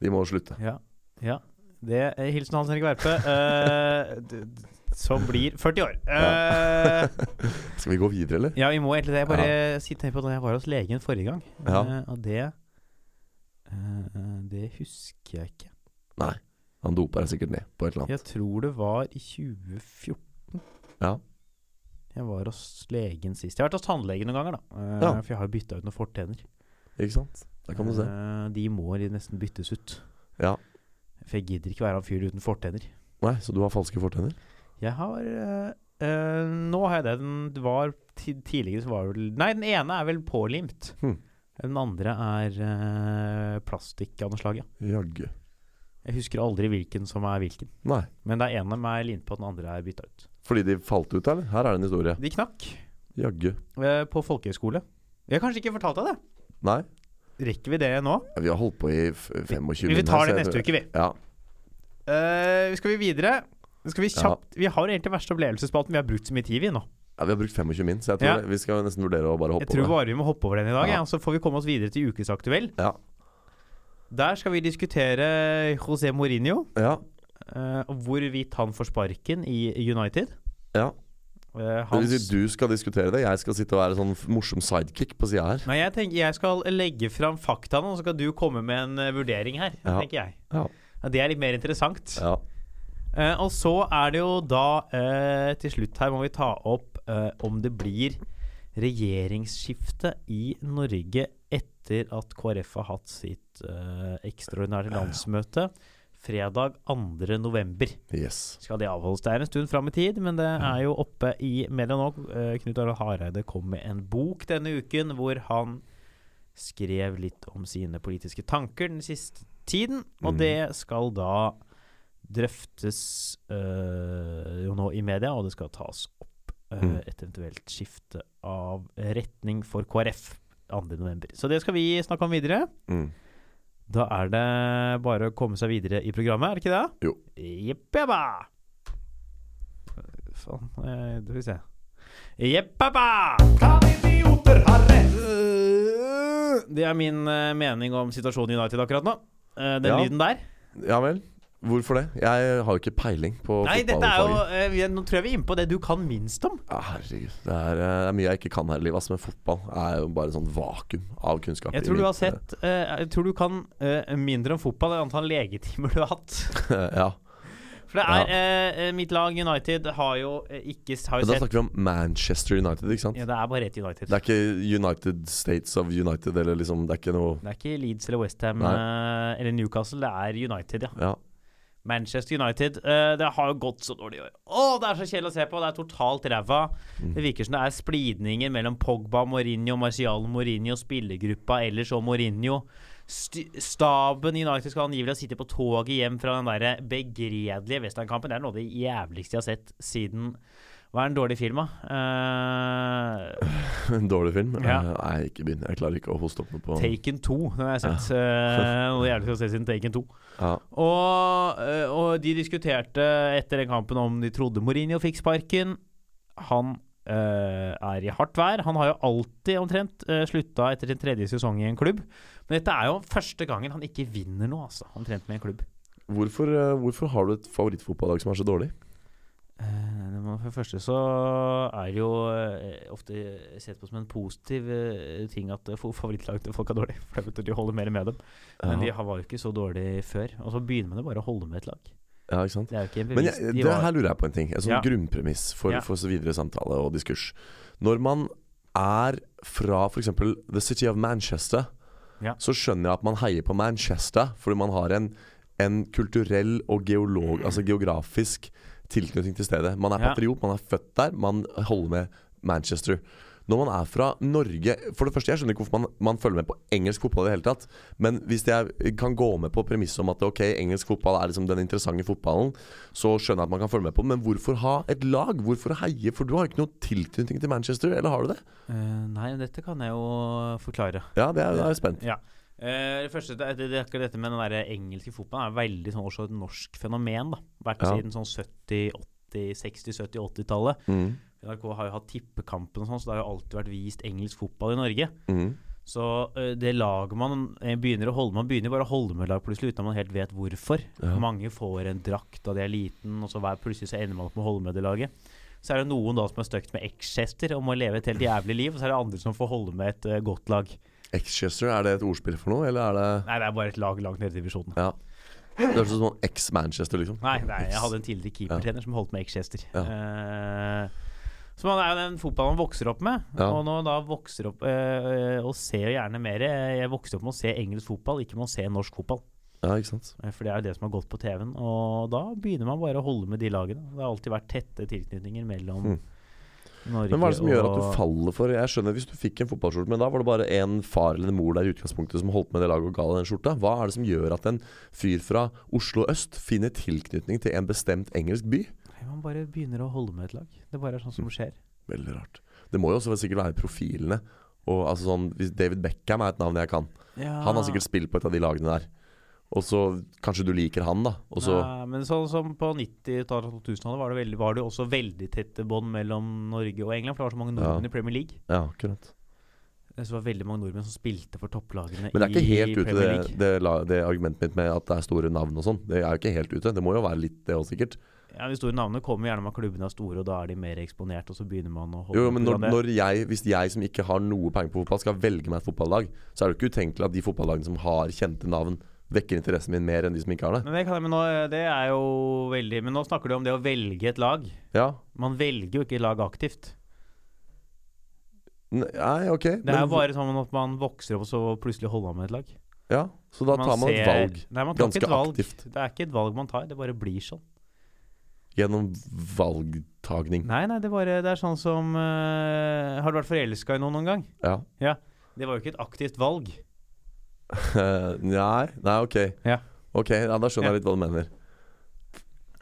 De må slutte. Ja. ja. Det er Hilsen Hans Henrik Verpe, eh, d- d- som blir 40 år. Eh, Skal vi gå videre, eller? ja, vi må egentlig det. Jeg bare sitter på da jeg var hos legen forrige gang. Ja. Eh, og det eh, Det husker jeg ikke. Nei. Han doper deg sikkert ned på et eller annet. Jeg tror det var i 2014 Ja. jeg var hos legen sist. Jeg har vært hos tannlegen noen ganger, da. Ja. For jeg har bytta ut noen fortenner. Ikke sant? Der kan du se. De må nesten byttes ut. Ja. For jeg gidder ikke være han fyren uten fortenner. Nei, så du har falske fortenner? Jeg har eh, Nå har jeg det. Den var Tidligere så var vel Nei, den ene er vel pålimt. Hmm. Den andre er uh, plastikk av noe slag, ja. Jaggu. Jeg husker aldri hvilken som er hvilken. Nei. Men det er en av er limt på, den andre er bytta ut. Fordi de falt ut, eller? Her er det en historie. De knakk Jaggu. på folkehøyskole. Jeg har kanskje ikke fortalt deg det. Nei. Rekker vi det nå? Vi har holdt på i 25 minutter. Vi tar det neste uke, vi. Ja. Uh, skal vi videre? Skal vi Ja. kjapt Vi har egentlig verste opplevelsesspalten. Vi har brukt så mye tid, vi nå. ja, vi har brukt 25 min, så jeg tror Ja. vi skal nesten vurdere å bare hoppe over. Jeg tror over bare vi må hoppe over den i dag, Ja. ja. så får vi komme oss videre til Ukesaktuell. Ja. Der skal vi diskutere José Mourinho, Ja. Uh, hvorvidt han får sparken i United. ja. Eh, vil hans, du skal diskutere det, jeg skal sitte og være sånn morsom sidekick på sida her. Nei, jeg tenker jeg skal legge fram faktaene, og så skal du komme med en eh, vurdering her. Ja. tenker jeg. Ja. Ja, det er litt mer interessant. Ja. Eh, og så er det jo da eh, Til slutt her må vi ta opp eh, om det blir regjeringsskifte i Norge etter at KrF har hatt sitt eh, ekstraordinære landsmøte fredag 2. november. Yes. Skal det avholdes? Det er en stund fram i tid, men det er jo oppe i media nå. Eh, Knut Arild Hareide kom med en bok denne uken hvor han skrev litt om sine politiske tanker den siste tiden. Og Mhm. det skal da drøftes eh, jo nå i media, og det skal tas opp Mhm. et eventuelt skifte av retning for KrF 2.11. Så det skal vi snakke om videre. Mm. Da er det bare å komme seg videre i programmet, er det ikke det? Jo. Jeppeba! Faen, eh, det vil vi se. Jeppeba! Kan idioter ha rett? Det er min eh, mening om situasjonen i United akkurat nå. Eh, den Ja. lyden der. Ja vel. Hvorfor det? Jeg har jo ikke peiling på Nei, dette er jo eh, vi- Nå tror jeg vi er inne på det du kan minst om. Ja, herregud. Det er, eh, det er mye jeg ikke kan her i livet, ass, men fotball er jo bare sånn vakuum av kunnskap. Jeg i tror du har mitt, sett eh, Jeg tror du kan eh, mindre om fotball enn antall legetimer du har hatt. eh, Ja. For det er eh, eh, Mitt lag United har jo eh, ikke har Men jo da sett snakker vi om Manchester United, ikke sant? ja, Det er bare ett United. Det er ikke United States of United, eller liksom Det er ikke noe Det er ikke Leeds eller Westham Nei. uh, eller Newcastle, det er United, ja. Ja. Manchester United. Uh, det har jo gått så dårlig i år. Å, det er så kjedelig å se på! Det er totalt ræva. Mm. Det virker som det er splidninger mellom Pogba, Mourinho, Marcial Mourinho, spillergruppa ellers og Mourinho. St staben i United skal angivelig ha sittet på toget hjem fra den der begredelige Western-kampen. Det er noe av det jævligste jeg har sett siden Hva er en dårlig film, da? Uh, En dårlig film? Ja. Uh, Nei, ikke begynn. Jeg klarer ikke å hoste opp noe på Taken 2. Den har jeg sett. eh, noe jævlig å se siden Taken 2. ja. Og, og de diskuterte etter den kampen om de trodde Mourinho fikk sparken. Han er i hardt vær. Han har jo alltid omtrent uh, slutta etter sin tredje sesong i en klubb. Men dette er jo første gangen han ikke vinner noe, altså. Omtrent med en klubb. Hvorfor, hvorfor har du et favorittfotballag som er så dårlig? Eh, det første så er det jo eh, ofte sett på som en positiv eh, ting at favorittlaget til folk er dårlig. For det betyr at de holder mer med dem. Men Ja. de var jo ikke så dårlige før. Og så begynner man jo bare å holde med et lag. Ja, ikke sant? Det Men jeg, det var- her lurer jeg på en ting. En sånn Ja. grunnpremiss for, Ja. for så videre samtale og diskurs. Når man er fra f.eks. The City of Manchester, Ja. så skjønner jeg at man heier på Manchester, fordi man har en, en kulturell og geolog, altså geografisk tilknytning til stedet. Man er patriot, man er født der, man holder med Manchester. når man er fra Norge For det første, jeg skjønner ikke hvorfor man, man følger med på engelsk fotball i det hele tatt. Men hvis jeg kan gå med på premisset om at ok, engelsk fotball er liksom den interessante fotballen, så skjønner jeg at man kan følge med på. Men hvorfor ha et lag? Hvorfor heie? For du har ikke noe tilknytning til Manchester, eller har du det? Uh, nei, dette kan jeg jo forklare. Ja, det er, da er jeg spent. Ja. Eh, det første, det, det, det, dette med den der engelske fotballen er veldig sånn også et norsk fenomen. da Vært Ja. siden sånn 70-, 80-, 60-, 70-, 80-tallet. Mm. NRK har jo hatt Tippekampen og sånn, så det har jo alltid vært vist engelsk fotball i Norge. Mm. Så uh, det laget man eh, begynner å holde Man begynner bare å holde med lag plutselig uten at man helt vet hvorfor. Ja. Mange får en drakt da de er liten, og så hver, plutselig så ender man opp med å holde med det laget. Så er det noen da som er stuck med Exchester og må leve et helt jævlig liv. Og så er det andre som får holde med et uh, godt lag. Exchester, er det et ordspill for noe, eller er det Nei, det er bare et lag langt nede i divisjonen. Ja. Det høres ut som sånn ex-Manchester, liksom. Nei, nei, jeg hadde en tidligere keepertrener som holdt med Exchester. Ja. Uh, så man er jo den fotballen man vokser opp med. Ja. Og nå da vokser opp uh, og ser gjerne mer eh, Jeg vokste opp med å se engelsk fotball, ikke med å se norsk fotball. Ja, ikke sant. Eh, For det er jo det som har gått på TV-en. Og da begynner man bare å holde med de lagene. Det har alltid vært tette tilknytninger mellom Mm. Norge Men hva er det som gjør at du faller for Jeg skjønner hvis du fikk en fotballskjorte, men da var det bare en far eller en mor der i utgangspunktet som holdt med det laget og ga deg den skjorta. Hva er det som gjør at en fyr fra Oslo øst finner tilknytning til en bestemt engelsk by? Nei, Man bare begynner å holde med et lag. Det bare er sånn som skjer. Veldig rart. Det må jo også sikkert være profilene. Og altså sånn, David Beckham er et navn jeg kan. Han har sikkert spilt på et av de lagene der. Og så kanskje du liker han, da. Og så Nei, men sånn som på 90-tallet og 2000-tallet var, det veldig- var det jo også veldig tette bånd mellom Norge og England. For det var så mange nordmenn Ja. i Premier League. Ja, akkurat. Så det var veldig mange nordmenn som spilte for topplagene Men det er ikke i helt ute, Premier det, League. det, la- det argumentet mitt med at det er store navn og sånn. Det er jo ikke helt ute. Det må jo være litt det òg, sikkert. Ja, De store navnene kommer gjerne med at klubbene er store, og da er de mer eksponert. Og så begynner man å holde Jo, men på når, det. når jeg, Hvis jeg som ikke har noe penger på fotball, skal velge meg et fotballag, så er det ikke utenkelig at de fotballagene som har kjente navn, vekker interessen min mer enn de som ikke har det. Men det, kan, men nå, det er jo veldig Men nå snakker du om det å velge et lag. Ja, Man velger jo ikke lag aktivt. Nei, ok. Det er men jo bare sånn at man vokser opp, og så plutselig holder man med et lag. Ja, Så da tar man et valg Nei, man tar ganske et valg. aktivt. Det er ikke et valg man tar, det bare blir sånn. gjennom valgtagning. Nei, nei, det, bare, det er sånn som uh, Har du vært forelska i noen noen gang? Ja. Det var jo ikke et aktivt valg. nei, nei, ok. Ja. Ok, ja, Da skjønner jeg litt hva du mener.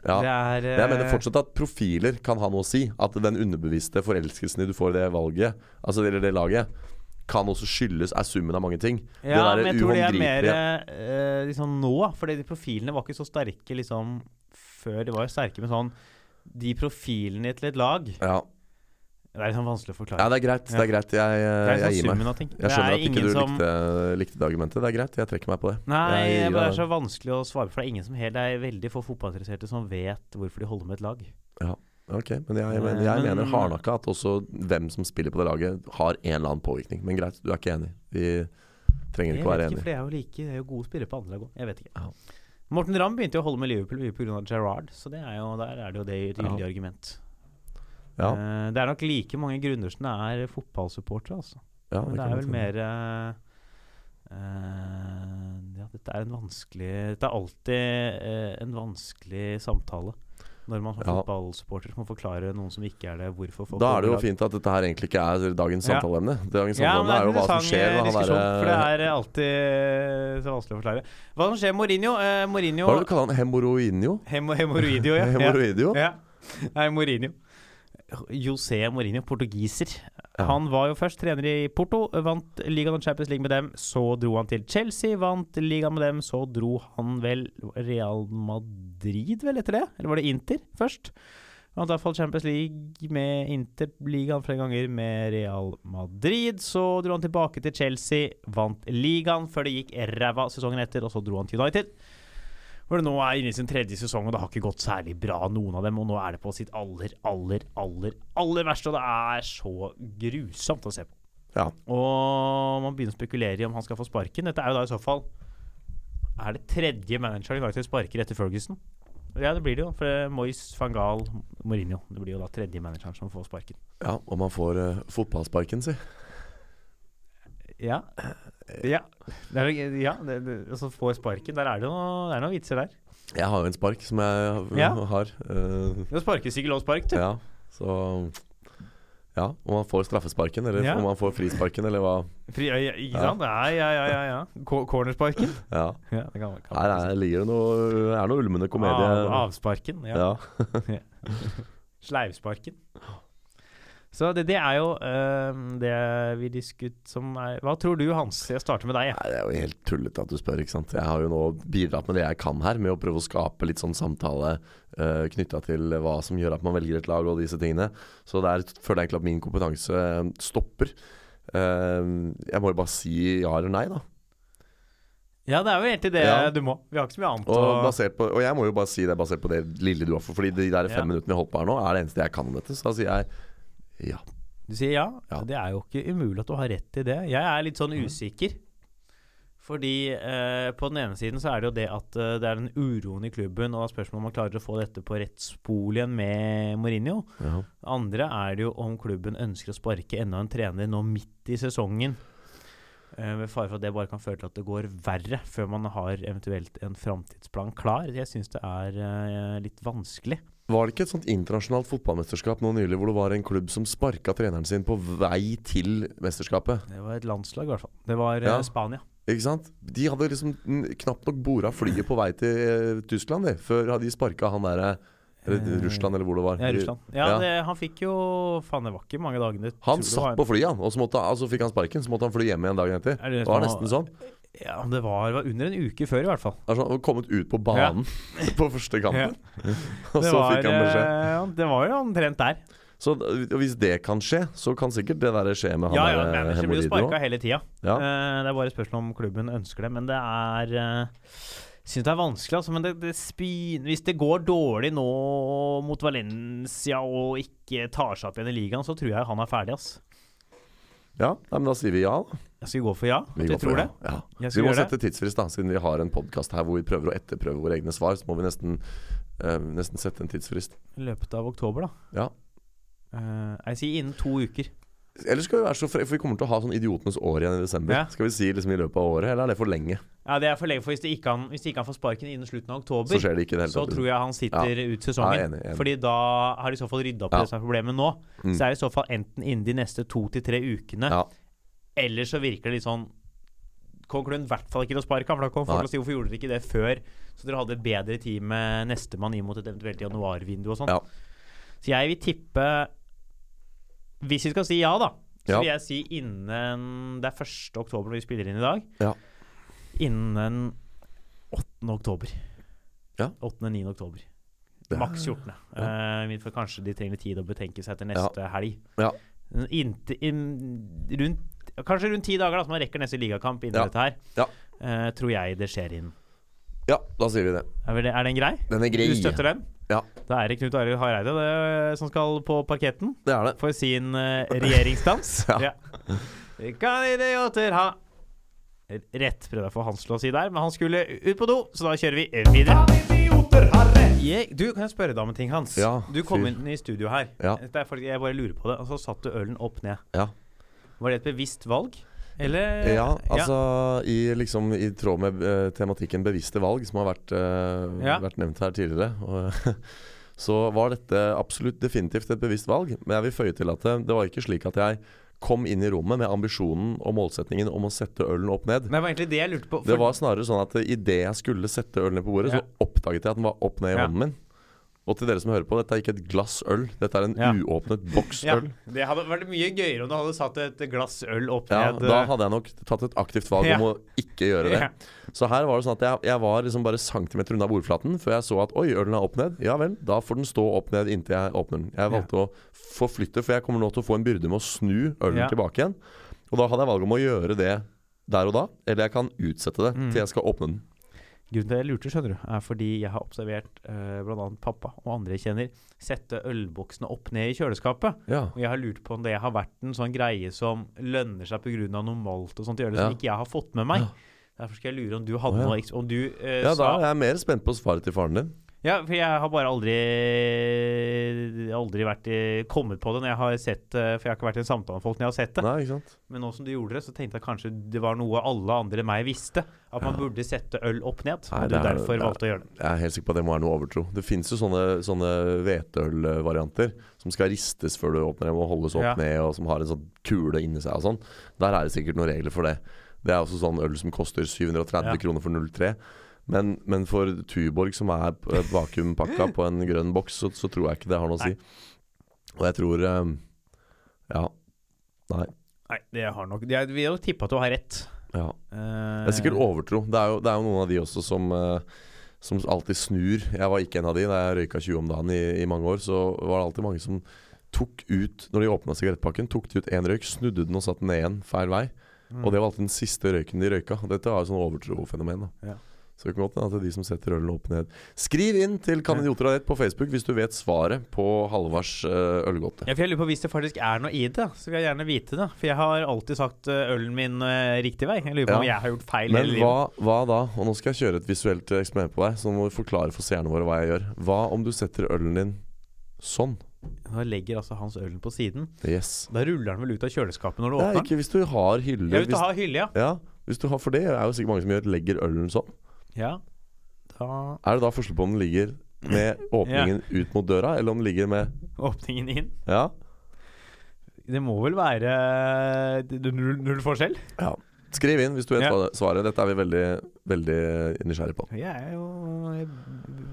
Ja. Det er Men jeg mener eh, fortsatt at profiler kan ha noe å si. At den underbevisste forelskelsen du får i det valget, altså eller det laget, kan også skyldes er summen av mange ting. Ja, men jeg tror det er mer eh, liksom nå, fordi de profilene var ikke så sterke liksom før. De var jo sterke med sånn De profilene til et lag Det er liksom vanskelig å forklare. ja, det er greit. Det er greit. Jeg, jeg, liksom gir meg. Jeg skjønner at ikke du som likte, likte det argumentet. Det er greit. Jeg trekker meg på det. Nei, Jeg det er så vanskelig å svare på, for det er ingen som helt Det er veldig få fotballinteresserte som vet hvorfor de holder med et lag. Ja, Ok, Men jeg, men, jeg men- mener hardnakka at også hvem som spiller på det laget, har en eller annen påvirkning. Men greit, du er ikke enig. Vi trenger ikke å være enige. Jeg vet ikke, for det er jo like er jo gode spillere på andre lag òg. Jeg vet ikke. Ja. Morten Ramm begynte å holde med Liverpool pga. Gerrard, så det er jo, der er det jo det gyldige Ja. argument. Ja, Uh, det er nok like mange grunner som det er fotballsupportere, altså. ja, Men det er vel mer uh, Ja, dette er en vanskelig Dette er alltid en vanskelig samtale. Når man som Ja. fotballsupporter må forklare noen som ikke er det, hvorfor folk Da er det jo fint at dette her egentlig ikke er dagens Ja. samtaleemne. Dagens Ja, samtaleemne er jo hva som skjer han diskusjon, For det er alltid så vanskelig å forklare. Hva som skjer med Mourinho? Eh, Mourinho Hva er det du kaller han? Hemoroinio? Hemo, Hemoroidio, ja. ja. Hemoroidio? ja. Nei, Mourinho. José Mourinho, portugiser. Ja. Han var jo først trener i Porto, vant ligaen og Champions League med dem. Så dro han til Chelsea, vant ligaen med dem. Så dro han vel Real Madrid, vel, etter det? Eller var det Inter først? Vant i hvert fall Champions League med Inter, ligaen flere ganger med Real Madrid. Så dro han tilbake til Chelsea, vant ligaen før det gikk ræva sesongen etter, og så dro han til United. Hvor det nå er inne i sin tredje sesong, og det har ikke gått særlig bra, noen av dem. Og nå er det på sitt aller, aller, aller, aller verste, og det er så grusomt å se på. Ja. Og man begynner å spekulere i om han skal få sparken. Dette er jo da i så fall Er det tredje manageren United sparker etter Ferguson? Ja, det blir det jo. For Moyes, van Gaal, Mourinho. Det blir jo da tredje manageren som får sparken. ja, og man får uh, fotballsparken, si. Ja. Ja. Det er, ja det, det, altså får sparken. Der er det noe, det er noen vitser der. Jeg har jo en spark som jeg Ja. har. Uh, Det sparkes ikke lov spark, du. ja, så Ja, Om man får straffesparken, eller Ja. om man får frisparken, eller hva. Fri, ja, ikke Ja. sant? Ja, ja, ja. ja, ja. Cornersparken? Ja. Ja, det kan, kan Her er, ligger det noe Er noe ulmende komedie. Av, avsparken. Ja. Ja. Sleivsparken. Så det, det er jo eh, det vi diskuterer som er Hva tror du, Hans? Jeg starter med deg. Ja. Nei, Det er jo helt tullete at du spør. ikke sant? Jeg har jo nå bidratt med det jeg kan her, med å prøve å skape litt sånn samtale uh, knytta til hva som gjør at man velger et lag og disse tingene. Så der føler jeg egentlig at min kompetanse eh, stopper. Uh, jeg må jo bare si ja eller nei, da. Ja, det er jo egentlig det Ja. du må. Vi har ikke så mye annet Og, på, og jeg må jo bare si det basert på det lille du har fått. Fordi de der fem Ja. minuttene vi holdt på her nå, er det eneste jeg kan om dette. Så da sier jeg ja. Du sier ja. Ja. Det er jo ikke umulig at du har rett i det. Jeg er litt sånn usikker. Fordi eh, på den ene siden så er det jo det at eh, det er den uroen i klubben, og spørsmålet om man klarer å få dette på rett spol igjen med Mourinho. ja. Andre er det jo om klubben ønsker å sparke enda en trener nå midt i sesongen. Eh, Med fare for at det bare kan føre til at det går verre før man har eventuelt en framtidsplan klar. Jeg syns det er eh, litt vanskelig. Var det ikke et sånt internasjonalt fotballmesterskap nå nylig hvor det var en klubb som sparka treneren sin på vei til mesterskapet? Det var et landslag, i hvert fall. Det var eh, Ja. Spania. Ikke sant? De hadde liksom knapt nok bora flyet på vei til eh, Tyskland, de, før de sparka han derre Eller Eh, Russland, eller hvor det var. Ja, Russland. Ja, Ja. Det, han fikk jo Faen, det var ikke mange dagene. Han satt på flyet, han, og så måtte, altså fikk han sparken. Så måtte han fly hjem igjen dagen etter. Er det Det var nesten sånn. Ja, det var, var under en uke før, i hvert fall. Altså, han var kommet ut på banen på første kampen, og så var, fikk han beskjed. eh, ja, det var jo omtrent der. Så hvis det kan skje, så kan sikkert det der skje med han Ja, ja, eh, manager blir jo sparka hele tida. Ja. Uh, det er bare spørsmål om klubben ønsker det. Men det er uh, Syns det er vanskelig, altså. Men det, det spin, hvis det går dårlig nå mot Valencia og ikke tar seg opp igjen i ligaen, så tror jeg han er ferdig, ass. Ja, men da sier vi ja. Jeg skal gå for ja. Vi jeg går for tror ja. det? Ja. Vi må sette tidsfrist, da, siden vi har en podkast her hvor vi prøver å etterprøve våre egne svar. Så må vi nesten, uh, nesten sette en tidsfrist. I løpet av oktober, da. Ja. Uh, jeg sier innen to uker. Eller skal vi være så fre... For vi kommer til å ha sånn idiotenes år igjen i desember. Ja. Skal vi si liksom i løpet av året, eller er det for lenge? Ja, Det er for lenge, for hvis ikke han, hvis ikke han får sparken innen slutten av Så oktober, skjer det ikke så tror jeg han sitter ut sesongen. Ja, enig, enig. Fordi da har de i så fall rydda opp i Ja. det som er problemet nå. Mm. Så er det i så fall enten innen de neste to til tre ukene, Ja. eller så virker det litt sånn Kommer Klund i hvert fall ikke til å sparke han, for da kommer folk til å si hvorfor gjorde dere ikke det før? Så dere hadde bedre tid med nestemann inn mot et eventuelt januarvindu og sånn. Ja. Så jeg vil tippe Hvis vi skal si ja, da, så Ja. vil jeg si innen Det er 1. oktober når vi spiller inn i dag. Ja. Innen 8. oktober. Ja. 8.-9. oktober. Er- Maks 14. Ja. Uh, kanskje de trenger tid å betenke seg til neste helg. Ja. Inntil, inn, rundt, kanskje rundt ti dager, da, så man rekker neste ligakamp innen Ja. dette her. Ja. Eh, tror jeg det skjer inn. Ja, da sier vi det. Er, det, er den grei? Den er grei. Du støtter den? Ja. Da er det Knut Arild Hareide det, som skal på parketten Det er det. for sin uh, regjeringsdans. Ja. Kan idioter ha Rett prøvde jeg å få Hans til å si der, men han skulle ut på do, så da kjører vi videre. Jeg, du, kan jeg spørre deg om en ting, Hans? Ja, du kom fyr. inn i studio her. Ja. Det er fordi jeg bare lurer på det. Og så satt du ølen opp ned. Ja. Var det et bevisst valg? Eller Ja, altså i, liksom, i tråd med uh, tematikken bevisste valg, som har vært, uh, Ja. vært nevnt her tidligere. Og, så var dette absolutt definitivt et bevisst valg. Men jeg vil føye til at det, det var ikke slik at jeg kom inn i rommet med ambisjonen og målsetningen om å sette ølen opp ned. Men det var egentlig det jeg lurte på. Det var snarere sånn at idet jeg skulle sette ølen ned på bordet, Ja. så oppdaget jeg at den var opp ned i Ja. hånden min. Og til dere som hører på, dette er ikke et glass øl. Dette er en Ja. uåpnet boks ja. Det hadde vært mye gøyere om du hadde satt et glass øl opp Ja, ned. da hadde jeg nok tatt et aktivt valg Ja. om å ikke gjøre det. Ja. Så her var det sånn at jeg, jeg var liksom bare centimeter unna bordflaten før jeg så at oi, ølen er opp ned. Ja vel, da får den stå opp ned inntil jeg åpner den. Jeg valgte å forflytte, for jeg kommer nå til å få en byrde med å snu ølen Ja. tilbake igjen. Og da hadde jeg valget om å gjøre det der og da, eller jeg kan utsette det Mm. til jeg skal åpne den. Grunnen til at jeg lurte, skjønner du, er fordi jeg har observert uh, bl.a. pappa og andre jeg kjenner sette ølboksene opp ned i kjøleskapet. Ja. Og jeg har lurt på om det har vært en sånn greie som lønner seg pga. noe malt og sånt å gjøre det, som ikke jeg har fått med meg. Ja. Derfor skal jeg lure om du hadde oh, ja. noe Om du uh, ja, da er jeg mer spent på svaret til faren din. Ja, for jeg har bare aldri Aldri vært i, kommet på det når jeg har sett. For jeg har ikke vært i en samtale med folk når jeg har sett det. Nei, ikke sant? Men nå som du gjorde det, så tenkte jeg kanskje det var noe alle andre enn meg visste. At man Ja. burde sette øl opp ned. Nei, Og du er- derfor er- valgte å gjøre det. Jeg er helt sikker på at det må være noe overtro. Det fins jo sånne, sånne hveteølvarianter som skal ristes før du åpner dem og holdes opp Ja. ned, og som har en sånn kule inni seg og sånn. Der er det sikkert noen regler for det. Det er også sånn øl som koster 730 Ja. kroner for 03. Men, men for Tuborg, som er vakuumpakka på en grønn boks, så, så tror jeg ikke det har noe å si. Og jeg tror eh, Ja. Nei. Nei, det har nok Jeg vil jo tippe at du har rett. Ja. Eh, Det er sikkert overtro. Det er jo, det er jo noen av de også som eh, Som alltid snur. Jeg var ikke en av de da jeg røyka 20 om dagen i, i mange år. Så var det alltid mange som tok ut Når de åpna sigarettpakken, tok de ut én røyk, snudde den og satte den ned igjen feil vei. mm. Og det var alltid den siste røyken de røyka. Dette var jo sånn overtrofenomen. da Ja. Så det kan godt hende at det er de som setter ølen opp ned. Skriv inn til Kan av rett på Facebook hvis du vet svaret på Halvards uh, ølgåte. Ja, for jeg lurer på Hvis det faktisk er noe i det, så vil jeg gjerne vite det. For jeg har alltid sagt eh, ølen min eh, riktig vei. Jeg lurer på Ja. om jeg har gjort feil Men hva, hva da? Og nå skal jeg kjøre et visuelt eksperiment på deg, så nå må du forklare for seerne våre hva jeg gjør. Hva om du setter ølen din sånn? Da legger altså Hans ølen på siden. Yes. Da ruller den vel ut av kjøleskapet når du er åpner den? ikke hvis du har hylle. Ja, hvis du har hylle, ja. ja, hvis du har For det er jo sikkert mange som gjør legger ølen sånn. Ja. Da Er det da forskjell på om den ligger med åpningen ut mot døra, eller om den ligger med åpningen inn. Ja? Det må vel være null, null forskjell? ja. Skriv inn hvis du vet Ja. svaret. Dette er vi veldig, veldig nysgjerrige på. Jeg er jo jeg,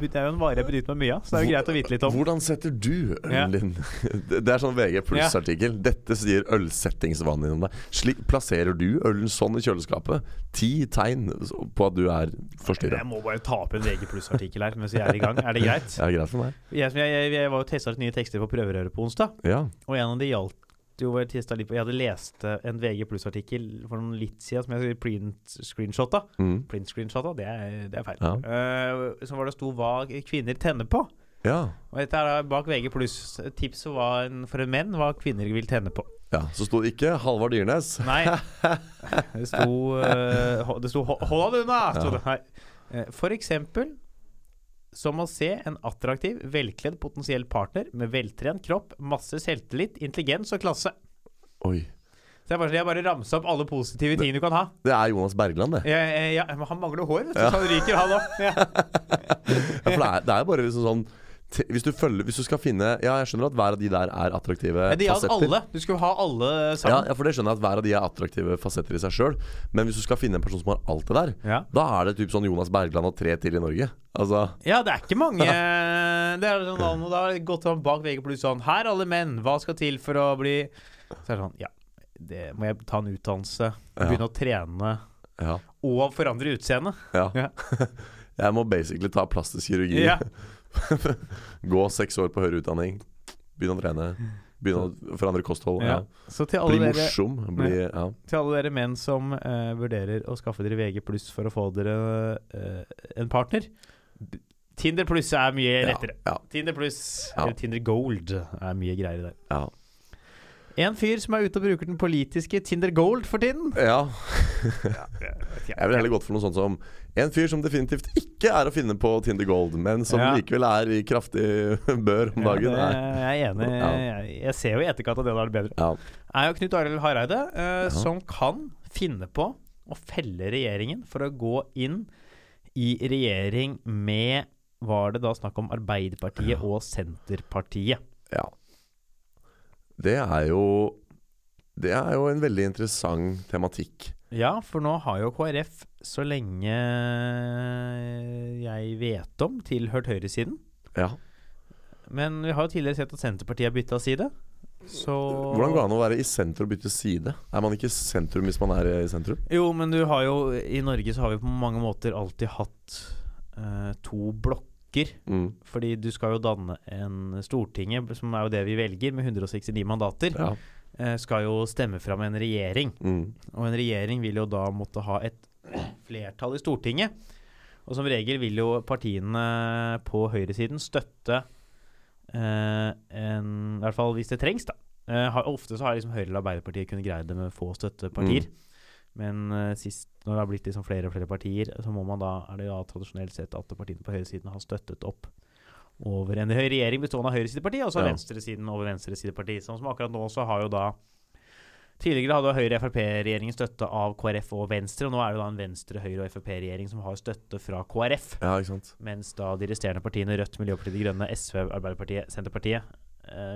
Det er jo en vare jeg bryter meg mye av, så det er jo greit å vite litt om. Hvordan setter du ølen din? Det det er sånn VG pluss-artikkel. Dette sier ølsettingsvannet om deg. Slik plasserer du ølen sånn i kjøleskapet? Ti tegn på at du er forstyrra. Jeg må bare ta opp en VG pluss-artikkel her mens vi er i gang. Er det greit? Det er greit for meg. Jeg, jeg, jeg, jeg var jo testa ut nye tekster på prøverøret på onsdag, Ja. og en av de gjaldt jo testet litt på Jeg hadde lest eh, en VG pluss-artikkel for noen litt siden som jeg print-screenshotta. Mm. Print-screenshotta, det, er- det er feil. Ja. Uh, som var det sto hva kvinner tenner på. ja. Og dette er da bak VG Pluss. Tips for en menn hva kvinner vil tenne på. Ja, Så sto det ikke Halvard Dyrnes. Nei. Det sto uh, Det sto 'hold deg unna'! sto det. Nei. Eh, For eksempel som å se en attraktiv, velkledd potensiell partner med veltrent kropp, masse selvtillit, intelligens og klasse. Oi. Så jeg bare, jeg bare ramsa opp alle positive ting du kan ha. Det er Jonas Bergland, det. Ja, ja, men han mangler hår, vet du, Ja. så han ryker, han òg. Ja. Ja, for det er, det er bare liksom sånn hvis du, følger, hvis du skal finne Ja, jeg skjønner at hver av de der er attraktive de fasetter. alle. Du skulle ha alle Ja, sammen. ja, for det skjønner jeg at hver av de er attraktive fasetter i seg sjøl. Men hvis du skal finne en person som har alt det der, Ja. da er det typ sånn Jonas Bergland og tre til i Norge. Altså Ja, det er ikke mange Det er sånn, da- Da har det gått sånn bak VG pluss sånn Her, alle menn, hva skal til for å bli Så er det sånn Ja, det må jeg ta en utdannelse, Ja. begynne å trene Ja. og forandre utseende. ja. Ja. jeg må basically ta plastisk kirurgi. Ja. Gå seks år på høyere utdanning. Begynne å trene. Begynne å forandre kosthold. Ja. Ja. Bli morsom. dere. Bli, ja. til alle dere menn som uh, vurderer å skaffe dere VG pluss for å få dere uh, en partner Tinder pluss er mye rettere. Tinder pluss, eller Tinder Gold, er mye greier der. ja. En fyr som er ute og bruker den politiske Tinder Gold for tiden. ja. Jeg vil ville heller gått for noe sånt som en fyr som definitivt ikke er å finne på Tinder Gold, men som Ja. likevel er i kraftig bør om dagen. Ja, det, er- jeg er enig. Ja. Jeg, jeg ser jo i etterkant at det er det bedre. Ja. er jo Knut Arild Hareide, eh, Ja. som kan finne på å felle regjeringen for å gå inn i regjering med Var det da snakk om Arbeiderpartiet Ja. og Senterpartiet? ja. Det er jo Det er jo en veldig interessant tematikk. Ja, for nå har jo KrF, så lenge jeg vet om, tilhørt høyresiden. Ja. Men vi har jo tidligere sett at Senterpartiet har bytta side. Så Hvordan går det an å være i sentrum og bytte side? Er man ikke i sentrum hvis man er i sentrum? Jo, men du har jo I Norge så har vi på mange måter alltid hatt eh, to blokker. Mm. Fordi du skal jo danne en Stortinget, som er jo det vi velger, med 169 mandater. Ja. eh, skal jo stemme fram en regjering. Mm. Og en regjering vil jo da måtte ha et flertall i Stortinget. Og som regel vil jo partiene på høyresiden støtte eh, en I hvert fall hvis det trengs, da. Eh, ofte så har liksom Høyre eller Arbeiderpartiet kunnet greie det med få støttepartier. Men uh, sist, når det har blitt liksom flere og flere partier, så må man da, er det da tradisjonelt sett at partiene på høyresiden har støttet opp over en regjering bestående av høyresideparti, og så Ja. venstresiden over venstresideparti. Sånn som akkurat nå så har jo da Tidligere hadde Høyre-Frp-regjeringen støtte av KrF og Venstre, og nå er det da en Venstre-, Høyre- og Frp-regjering som har støtte fra KrF. Ja. Mens da de resterende partiene, Rødt, Miljøpartiet De Grønne, SV, Arbeiderpartiet, Senterpartiet,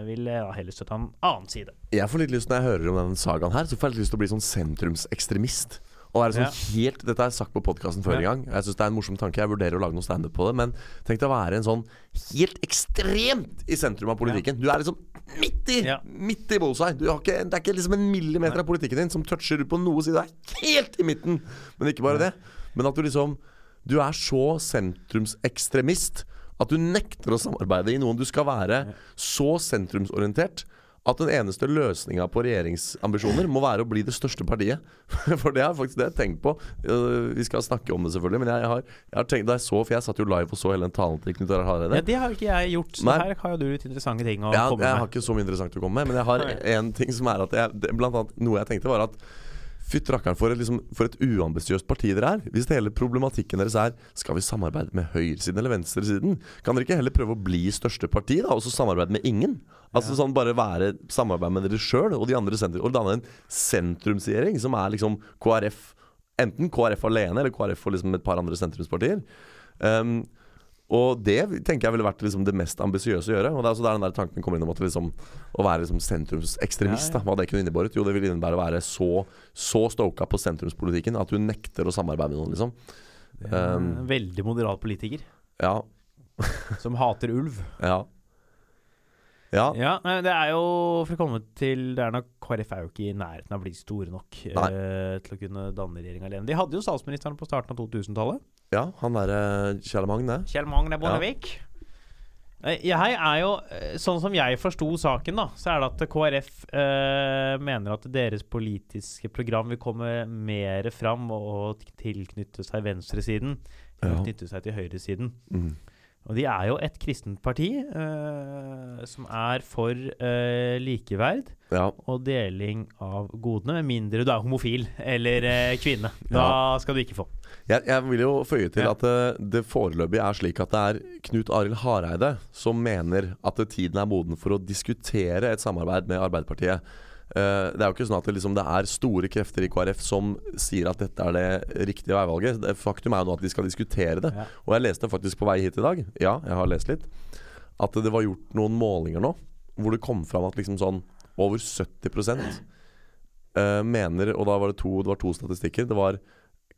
vil jeg da heller støtte en annen side. Jeg får litt lyst Når jeg hører om denne sagaen her, så får jeg litt lyst til å bli sånn sentrumsekstremist. Og være sånn helt Dette har jeg sagt på podkasten før Ja. en gang. Jeg syns det er en morsom tanke. Jeg vurderer å lage noe standup på det. Men tenk deg å være en sånn helt ekstremt i sentrum av politikken. Du er liksom midt i! Ja. Midt i bullseye. Du har ikke, det er ikke liksom en millimeter av politikken din som toucher på noe side. Du er helt i midten! Men ikke bare det. Men at du liksom Du er så sentrumsekstremist at du nekter å samarbeide i noen du skal være så sentrumsorientert at den eneste løsninga på regjeringsambisjoner må være å bli det største partiet. For det er faktisk det jeg har tenkt på. Øh, Vi skal snakke om det, selvfølgelig. Men jeg har, jeg har tenkt jeg så For jeg satt jo live og så hele den talen til Knut Arild Hareide. Ja, Det har ikke jeg gjort, så Nei. her har jo du litt interessante ting å Ja, komme jeg har ikke så mye interessant å komme med, men jeg har en ting som er at jeg, Blant annet noe jeg tenkte, var at Fytt rakkeren for, et, liksom, for et uambisiøst parti dere er. Hvis hele problematikken deres er Skal vi samarbeide med høyresiden eller venstresiden, kan dere ikke heller prøve å bli største parti, da, og så samarbeide med ingen? Altså sånn Bare være samarbeid med dere sjøl og de andre sentrum, og danne en sentrumsregjering som er liksom KrF Enten KrF alene eller KrF og liksom et par andre sentrumspartier. Um, og det tenker jeg ville vært liksom det mest ambisiøse å gjøre. Og det er der den der tanken kommer inn om at liksom, å være liksom sentrumsekstremist. Da, hva det kunne innebåret. Jo, det vil innebære å være så, så stoka på sentrumspolitikken at du nekter å samarbeide med noen, liksom. Um, veldig moderat politiker Ja. som hater ulv. Ja. Ja. Ja, det er jo For å komme til det er nok KrF er jo ikke i nærheten av å bli store nok eh, til å kunne danne regjering alene. De hadde jo statsministeren på starten av 2000-tallet. ja han derre Kjell Magne. Kjell Magne Bondevik. Ja. Jeg er jo, eh, Sånn som jeg forsto saken, da, så er det at KrF eh, mener at deres politiske program vil komme mer fram og tilknytte seg venstresiden. Ja. Knytte seg til høyresiden. Mm. Og de er jo et kristent parti eh, som er for eh, likeverd Ja. og deling av godene, med mindre du er homofil eller eh, kvinne. Da skal du ikke få. Jeg, jeg vil jo føye til Ja. at det, det foreløpig er slik at det er Knut Arild Hareide som mener at tiden er moden for å diskutere et samarbeid med Arbeiderpartiet. Eh, det er jo ikke sånn at det, liksom, det er store krefter i KrF som sier at dette er det riktige veivalget. Det, faktum er jo nå at de skal diskutere det. Ja. Og jeg leste faktisk på vei hit i dag, ja, jeg har lest litt, at det var gjort noen målinger nå hvor det kom fram at liksom sånn over 70 uh, mener Og da var det to, det var to statistikker. Det var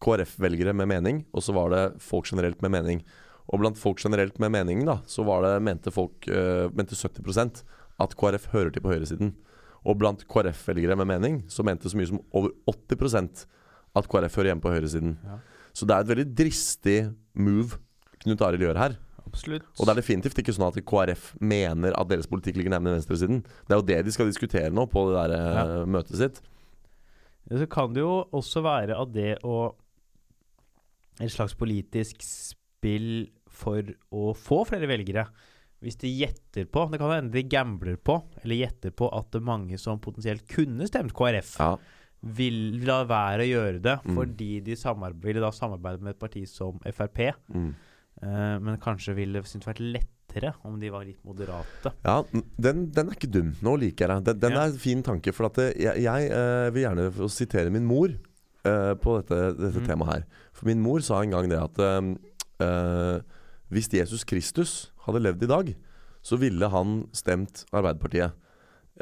KrF-velgere med mening, og så var det folk generelt med mening. Og blant folk generelt med mening, da, så var det, mente folk uh, mente 70% at KrF hører til på høyresiden. Og blant KrF-velgere med mening, så mente så mye som over 80% at KrF hører hjemme på høyresiden. Ja. Så det er et veldig dristig move Knut Arild gjør her. Absolutt. Og det er definitivt ikke sånn at KrF mener at deres politikk ligger nærmere venstresiden. Det er jo det de skal diskutere nå på det der eh, Ja. møtet sitt. Så kan det jo også være at det å Et slags politisk spill for å få flere velgere. Hvis de gjetter på Det kan hende de gambler på, eller gjetter på at det er mange som potensielt kunne stemt KrF, Ja. vil la være å gjøre det Mm. fordi de ville da samarbeide med et parti som Frp. Mm. Uh, men kanskje ville det syntes vært lettere om de var litt moderate. Ja, den, den er ikke dum. Nå liker jeg det. Den, den Ja. er en fin tanke. For at det, jeg, jeg uh, vil gjerne få sitere min mor uh, på dette, dette Mm. temaet her. For min mor sa en gang det at eh, eh, hvis Jesus Kristus hadde levd i dag, så ville han stemt Arbeiderpartiet.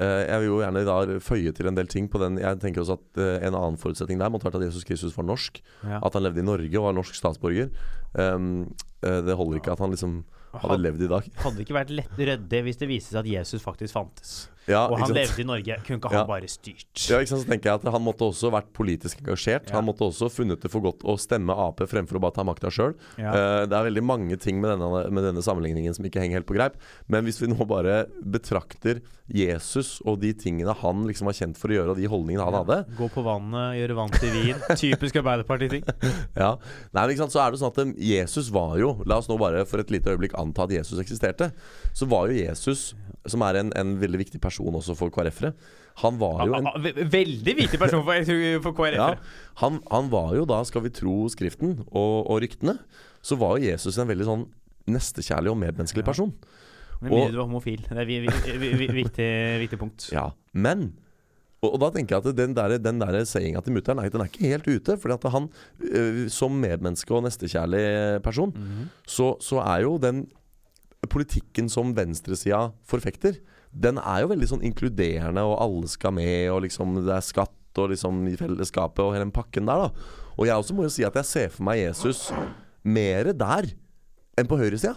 Eh, jeg vil jo gjerne da føye til en del ting på den. Jeg tenker også at eh, En annen forutsetning der måtte vært at Jesus Kristus var norsk. Ja. At han levde i Norge og var norsk statsborger. Um, eh, det holder ikke at han liksom Hadde, levd i dag. hadde det ikke vært lett ryddig hvis det viste seg at Jesus faktisk fantes, Ja, og han levde i Norge? Kunne ikke Ja. han bare styrt? Ja, ikke sant? Så tenker jeg at Han måtte også vært politisk engasjert. Ja. Han måtte også funnet det for godt å stemme Ap fremfor å bare ta makta sjøl. Ja. det er veldig mange ting med denne, med denne sammenligningen som ikke henger helt på greip. Men hvis vi nå bare betrakter Jesus og de tingene han liksom var kjent for å gjøre, og de holdningene han hadde Gå på vannet, gjøre vann til vin. Typisk Arbeiderparti-ting. ja. Nei, men ikke sant? Så er det sånn at um, Jesus var jo La oss nå bare for et lite øyeblikk anta at Jesus eksisterte. Så var jo Jesus som er en, en veldig viktig person også for KrF-ere, han var jo en Ah, ah, ve- Veldig viktig person for, for KrF. ja, han, han var jo da, skal vi tro Skriften og, og ryktene, så var jo Jesus en veldig sånn nestekjærlig og medmenneskelig Ja. Med mindre du er homofil. Det er vi, vi, vi, vi, viktig, viktig punkt. Ja, men og, og da tenker jeg at den der, den der sayinga til mutter'n er, den er ikke helt ute. Fordi at han, øh, som medmenneske og nestekjærlig person, Mhm. så, så er jo den politikken som venstresida forfekter, den er jo veldig sånn inkluderende, og alle skal med, og liksom det er skatt og liksom i fellesskapet og hele den pakken der, da. Og jeg også må jo si at jeg ser for meg Jesus mer der enn på høyresida.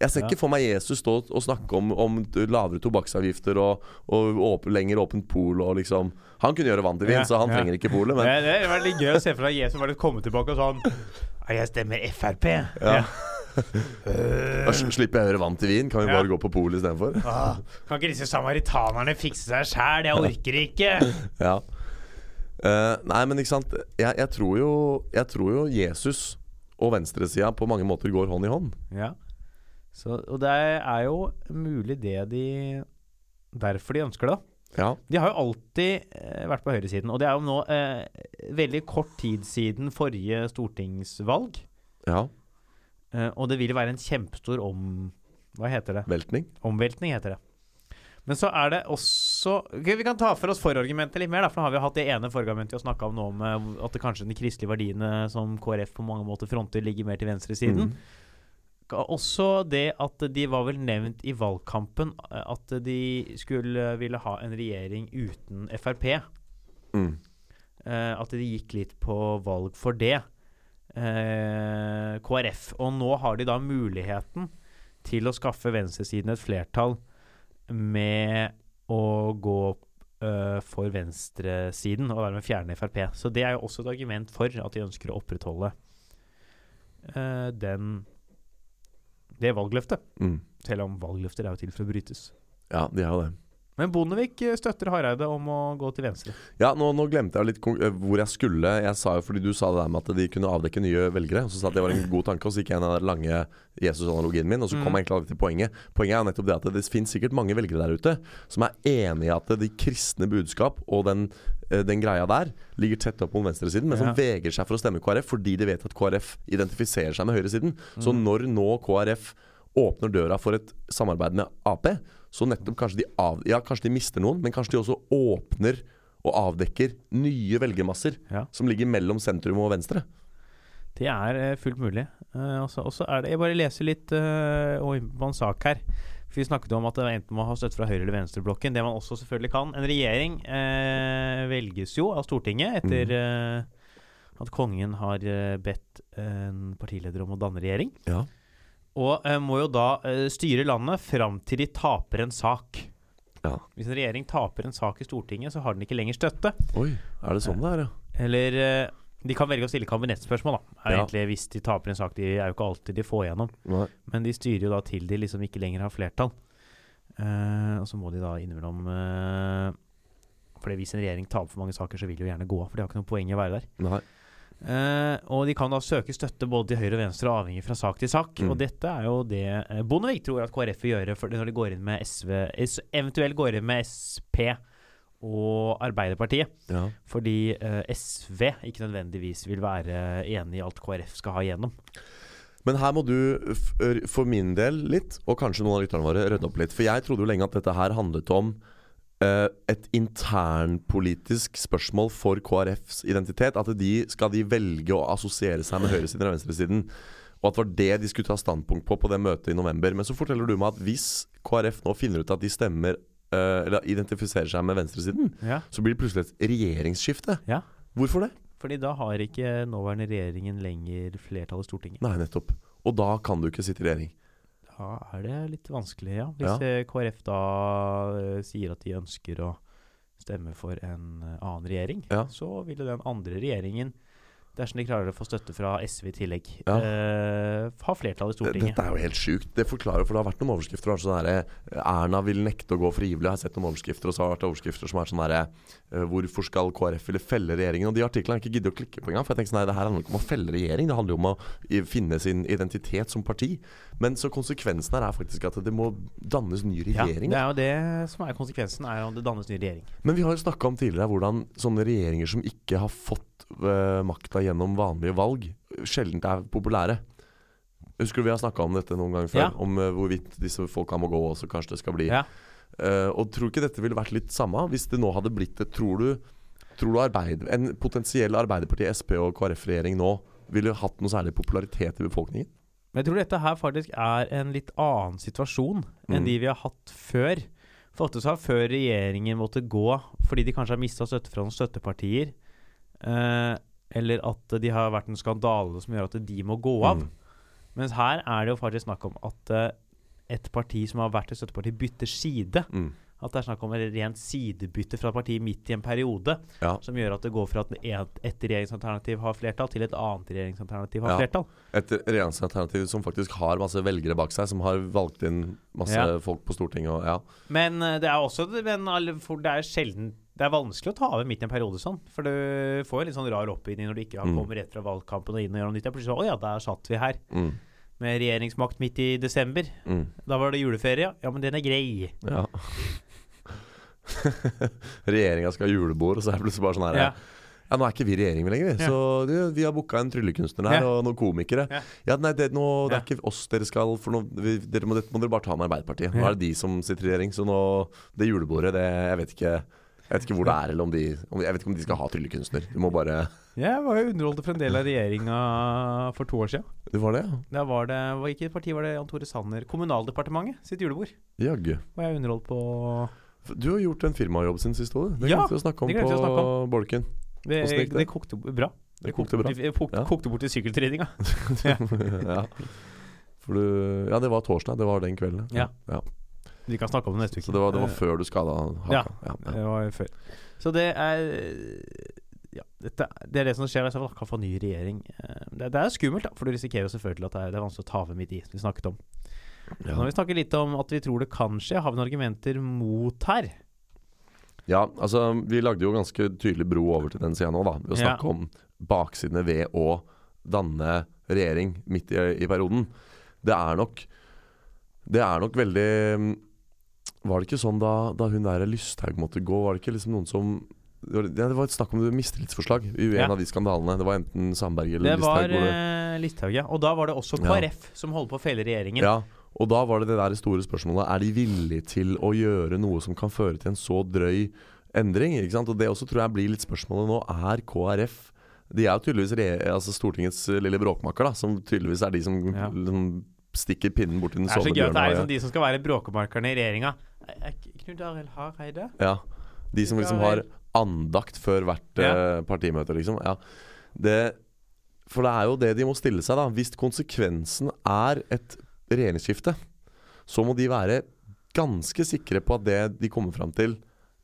Jeg ser Ja. ikke for meg Jesus stå og snakke om, om lavere tobakksavgifter og, og åpen, lenger åpent pol og liksom Han kunne gjøre vann til vin, Ja, så han trenger ikke polet, men Det, er veldig litt gøy å se for deg Jesus bare komme tilbake og sånn Jeg stemmer Frp. Ja. Da slipper jeg å gjøre vann til vin. Kan vi Ja. bare gå på polet istedenfor? ah, kan ikke disse samaritanerne fikse seg sjæl? Jeg orker ikke. Ja. Uh, nei, men ikke sant. Jeg, jeg, tror jo, jeg tror jo Jesus og venstresida på mange måter går hånd i hånd. Ja. Så, og det er jo mulig det de Derfor de ønsker det. Ja. De har jo alltid eh, vært på høyresiden. Og det er jo nå eh, veldig kort tid siden forrige stortingsvalg. ja. Eh, og det vil være en kjempestor om... Hva heter det? Veltning. Omveltning heter det. Men så er det også okay, Vi kan ta for oss forargumentet litt mer. Da, for nå har vi hatt det ene forargumentet vi har snakka om nå, om eh, at det kanskje de kristelige verdiene som KrF på mange måter fronter, ligger mer til venstresiden. Mm. Også det at de var vel nevnt i valgkampen eh, at de skulle ville ha en regjering uten Frp. Mm. Eh, at de gikk litt på valg for det. Eh, KrF. Og nå har de da muligheten til å skaffe venstresiden et flertall med å gå eh, for venstresiden og dermed fjerne Frp. Så det er jo også et argument for at de ønsker å opprettholde eh, den det valgløftet. Mm. Selv om valgløfter er jo til for å brytes. Ja, de er jo det. Men Bondevik eh, støtter Hareide om å gå til venstre. Ja, nå, nå glemte jeg litt eh, hvor jeg skulle. Jeg sa jo fordi Du sa det der med at de kunne avdekke nye velgere. Og så sa jeg at det var en god tanke, og så gikk jeg inn i den lange Jesus-analogien min. Og så kom Mm. jeg egentlig aldri til poenget. Poenget er nettopp det at det finnes sikkert mange velgere der ute som er enig i at de kristne budskap og den, eh, den greia der ligger tett opp mot venstresiden, men som Ja. vegrer seg for å stemme KrF fordi de vet at KrF identifiserer seg med høyresiden. Så Mm. når nå KrF åpner døra for et samarbeid med Ap, så nettopp kanskje de av, Ja, kanskje de mister noen, men kanskje de også åpner og avdekker nye velgermasser Ja. som ligger mellom sentrum og venstre. Det er eh, fullt mulig. Eh, og så er det Jeg bare leser litt og på en sak her. For Vi snakket om at det enten må ha støtte fra høyre- eller venstreblokken. Det man også selvfølgelig kan. En regjering eh, velges jo av Stortinget etter eh, at kongen har bedt en partileder om å danne regjering. Ja. Og eh, må jo da eh, styre landet fram til de taper en sak. Ja. Hvis en regjering taper en sak i Stortinget, så har den ikke lenger støtte. Oi, er det sånn det er, ja? Eller eh, de kan velge å stille kabinettspørsmål, da. Er Ja. egentlig Hvis de taper en sak. De er jo ikke alltid de får igjennom. Nei. Men de styrer jo da til de liksom ikke lenger har flertall. Eh, og så må de da innimellom uh, For hvis en regjering taper for mange saker, så vil de jo gjerne gå av. For de har ikke noe poeng i å være der. Nei. Eh, og de kan da søke støtte både til høyre og venstre, avhengig fra sak til sak. Mm. Og dette er jo det eh, Bondevik tror at KrF vil gjøre når de går inn med SV Eventuelt går inn med Sp og Arbeiderpartiet. Ja. Fordi eh, SV ikke nødvendigvis vil være enig i alt KrF skal ha igjennom. Men her må du for min del litt, og kanskje noen av lytterne våre, rydde opp litt. For jeg trodde jo lenge at dette her handlet om eh, et internpolitisk spørsmål for KrFs identitet. At de skal de velge å assosiere seg med høyresiden eller venstresiden. Og at det var det de skulle ta standpunkt på på det møtet i november. Men så forteller du meg at hvis KrF nå finner ut at de stemmer uh, Eller identifiserer seg med venstresiden, Ja. så blir det plutselig et regjeringsskifte. Ja. Hvorfor det? Fordi da har ikke nåværende regjeringen lenger flertall i Stortinget. Nei, nettopp. Og da kan du ikke sitte i regjering. Da er det litt vanskelig, ja. Hvis ja. KrF da eh, sier at de ønsker å stemme for en eh, annen regjering, Ja. så vil jo den andre regjeringen dersom de klarer å få støtte fra SV i tillegg. Ja. Uh, ha flertall i Stortinget. Dette er jo helt sjukt. Det forklarer, for det har vært noen overskrifter. Altså sånn derre, Erna vil nekte å gå frivillig. Jeg har sett noen overskrifter, og så har det vært overskrifter som er sånn derre eh, Hvorfor skal KrF ville felle regjeringen? Og de artiklene har jeg ikke giddet å klikke på engang. For jeg tenker sånn, nei, det her handler ikke om å felle regjering, det handler jo om å finne sin identitet som parti. Men så konsekvensen her er faktisk at det må dannes ny regjering. Ja, det er jo det som er konsekvensen, er jo om det dannes ny regjering. Men vi har jo snakka om tidligere hvordan sånne regjeringer som ikke har fått uh, makta gjennom vanlige valg, sjelden er populære. Husker du vi har snakka om dette noen gang før? Ja. Om uh, hvorvidt disse folka må gå, og så kanskje det skal bli Ja. Uh, og tror ikke dette ville vært litt samme hvis det nå hadde blitt det? Tror du, tror du arbeid, en potensiell Arbeiderparti-, Sp- og KrF-regjering nå ville hatt noe særlig popularitet i befolkningen? Men jeg tror dette her faktisk er en litt annen situasjon enn Mm. de vi har hatt før. For ofte så har før regjeringen måtte gå fordi de kanskje har mista støtte fra noen støttepartier, eh, eller at de har vært en skandale som gjør at de må gå av. Mm. Mens her er det jo faktisk snakk om at eh, et parti som har vært et støtteparti, bytter side. Mm. At det er snakk om et rent sidebytte fra partiet midt i en periode, Ja. som gjør at det går fra at et, et regjeringsalternativ har flertall, til et annet regjeringsalternativ har Ja. flertall. Et regjeringsalternativ som faktisk har masse velgere bak seg, som har valgt inn masse Ja. folk på Stortinget og ja. Men eh, det er også men det er sjelden Det er vanskelig å ta over midt i en periode sånn. For du får en litt sånn rar oppbygging når du ikke har Mm. kommet rett fra valgkampen og inn og gjør noe nytt. Plutselig Å ja, der satt vi her. Mm. Med regjeringsmakt midt i desember. Mm. Da var det juleferie, ja. Ja, men den er grei. Ja. Regjeringa skal ha julebord, og så er det plutselig bare sånn her Ja. Ja, nå er ikke vi regjering lenger. Så du, vi har booka en tryllekunstner her, og noen komikere. Ja. Nei, det, nå, det er ikke oss dere skal For nå, vi, dere må, dette må dere bare ta med Arbeiderpartiet. Nå er det de som sitter i regjering, så nå Det julebordet, det Jeg vet ikke Jeg vet ikke hvor det er, eller om de om, Jeg vet ikke om de skal ha tryllekunstner. Du må bare Jeg var jo underholdt for en del av regjeringa for to år siden. Det var det, ja? Da var det var Hvilket parti var det Jan Tore Sanner Kommunaldepartementet sitt julebord. Jaggu. Var jeg underholdt på Du har gjort en firmajobb siden siste år. Det Ja, glemte vi å snakke om det snakke på Bolken. Det, det? det kokte bra. Det kokte bra. Det kokte, Ja. kokte bort til sykkeltreninga. ja. For du Ja, det var torsdag. Det var den kvelden. Ja. ja. Vi kan snakke om det neste uke. Så det var, det var Eh, før du skada haka? Ja. ja. Det var før. Så det er Ja, dette, det er det som skjer hvis man kan få ny regjering. Eh, Det, det er skummelt, da, for du risikerer selvfølgelig at det er, det er vanskelig å ta ved midt i, som vi snakket om. Ja. Når vi snakker litt om at vi tror det kan skje, har vi noen argumenter mot her? Ja, altså vi lagde jo ganske tydelig bro over til den sida nå, da. Ved å Ja. snakke om baksidene ved å danne regjering midt i, i perioden. Det er nok Det er nok veldig Var det ikke sånn da, da hun der Lysthaug måtte gå? Var det ikke liksom noen som det var, det var et snakk om mistillitsforslag i en Ja. av de skandalene. Det var enten Sandberg eller Det var Listhaug. eh, Listhaug, ja. Og da var det også Ja. KrF som holdt på å felle regjeringen. Ja, og da var det det der store spørsmålet Er de villige til å gjøre noe som kan føre til en så drøy endring? Ikke sant? Og det også tror jeg blir litt spørsmålet nå. Er KrF De er jo tydeligvis re, altså Stortingets lille bråkmaker, da som tydeligvis er de som Ja. liksom stikker pinnen borti den Det er så sovende gøy at det er liksom de som skal være bråkemarkerne i regjeringa. Er ikke Knut Arild Hareide? Ja, De som liksom har andakt før hvert Ja. eh, partimøte, liksom. Ja. Det, for det er jo det de må stille seg, da. Hvis konsekvensen er et regjeringsskifte, så må de være ganske sikre på at det de kommer fram til,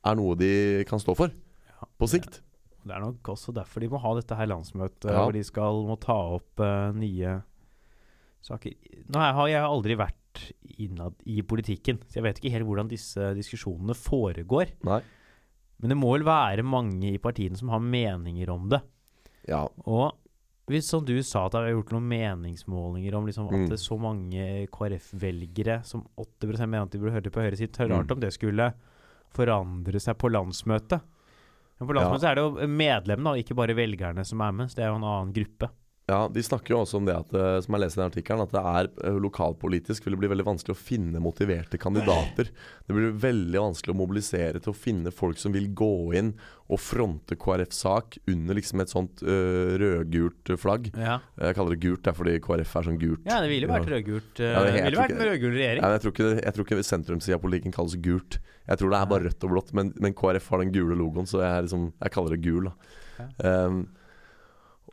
er noe de kan stå for Ja. på sikt. Det er nok også derfor de må ha dette her landsmøtet, hvor de skal må ta opp uh, nye saker. Nå har jeg aldri vært innad i politikken, så jeg vet ikke helt hvordan disse diskusjonene foregår. Nei. Men det må vel være mange i partiene som har meninger om det. Ja. Og hvis, som du sa, at det er gjort noen meningsmålinger om liksom, Mm. at det er så mange KrF-velgere, som 80 mener at de burde høre på Høyre sitt, det er rart Mm. om det skulle forandre seg på landsmøtet. Men på Ja. landsmøtet er det jo medlemmene, ikke bare velgerne som er med. Så det er jo en annen gruppe. Ja, De snakker jo også om det, at, eh, som jeg leser i artikkelen, at det er eh, lokalpolitisk vil det bli veldig vanskelig å finne motiverte kandidater. Det blir veldig vanskelig å mobilisere til å finne folk som vil gå inn og fronte KrFs sak under liksom et sånt uh, rødgult flagg. Ja, Jeg kaller det gult, det fordi KrF er sånn gult. ja det ville vært rødgult. uh, Ja, det- ville vært med rødgul regjering. Ja, jeg tror ikke, jeg tror ikke sentrumssida politikken kalles gult. Jeg tror det er bare rødt og blått, men, men KrF har den gule logoen, så jeg, liksom, jeg kaller det gul. Da. Um,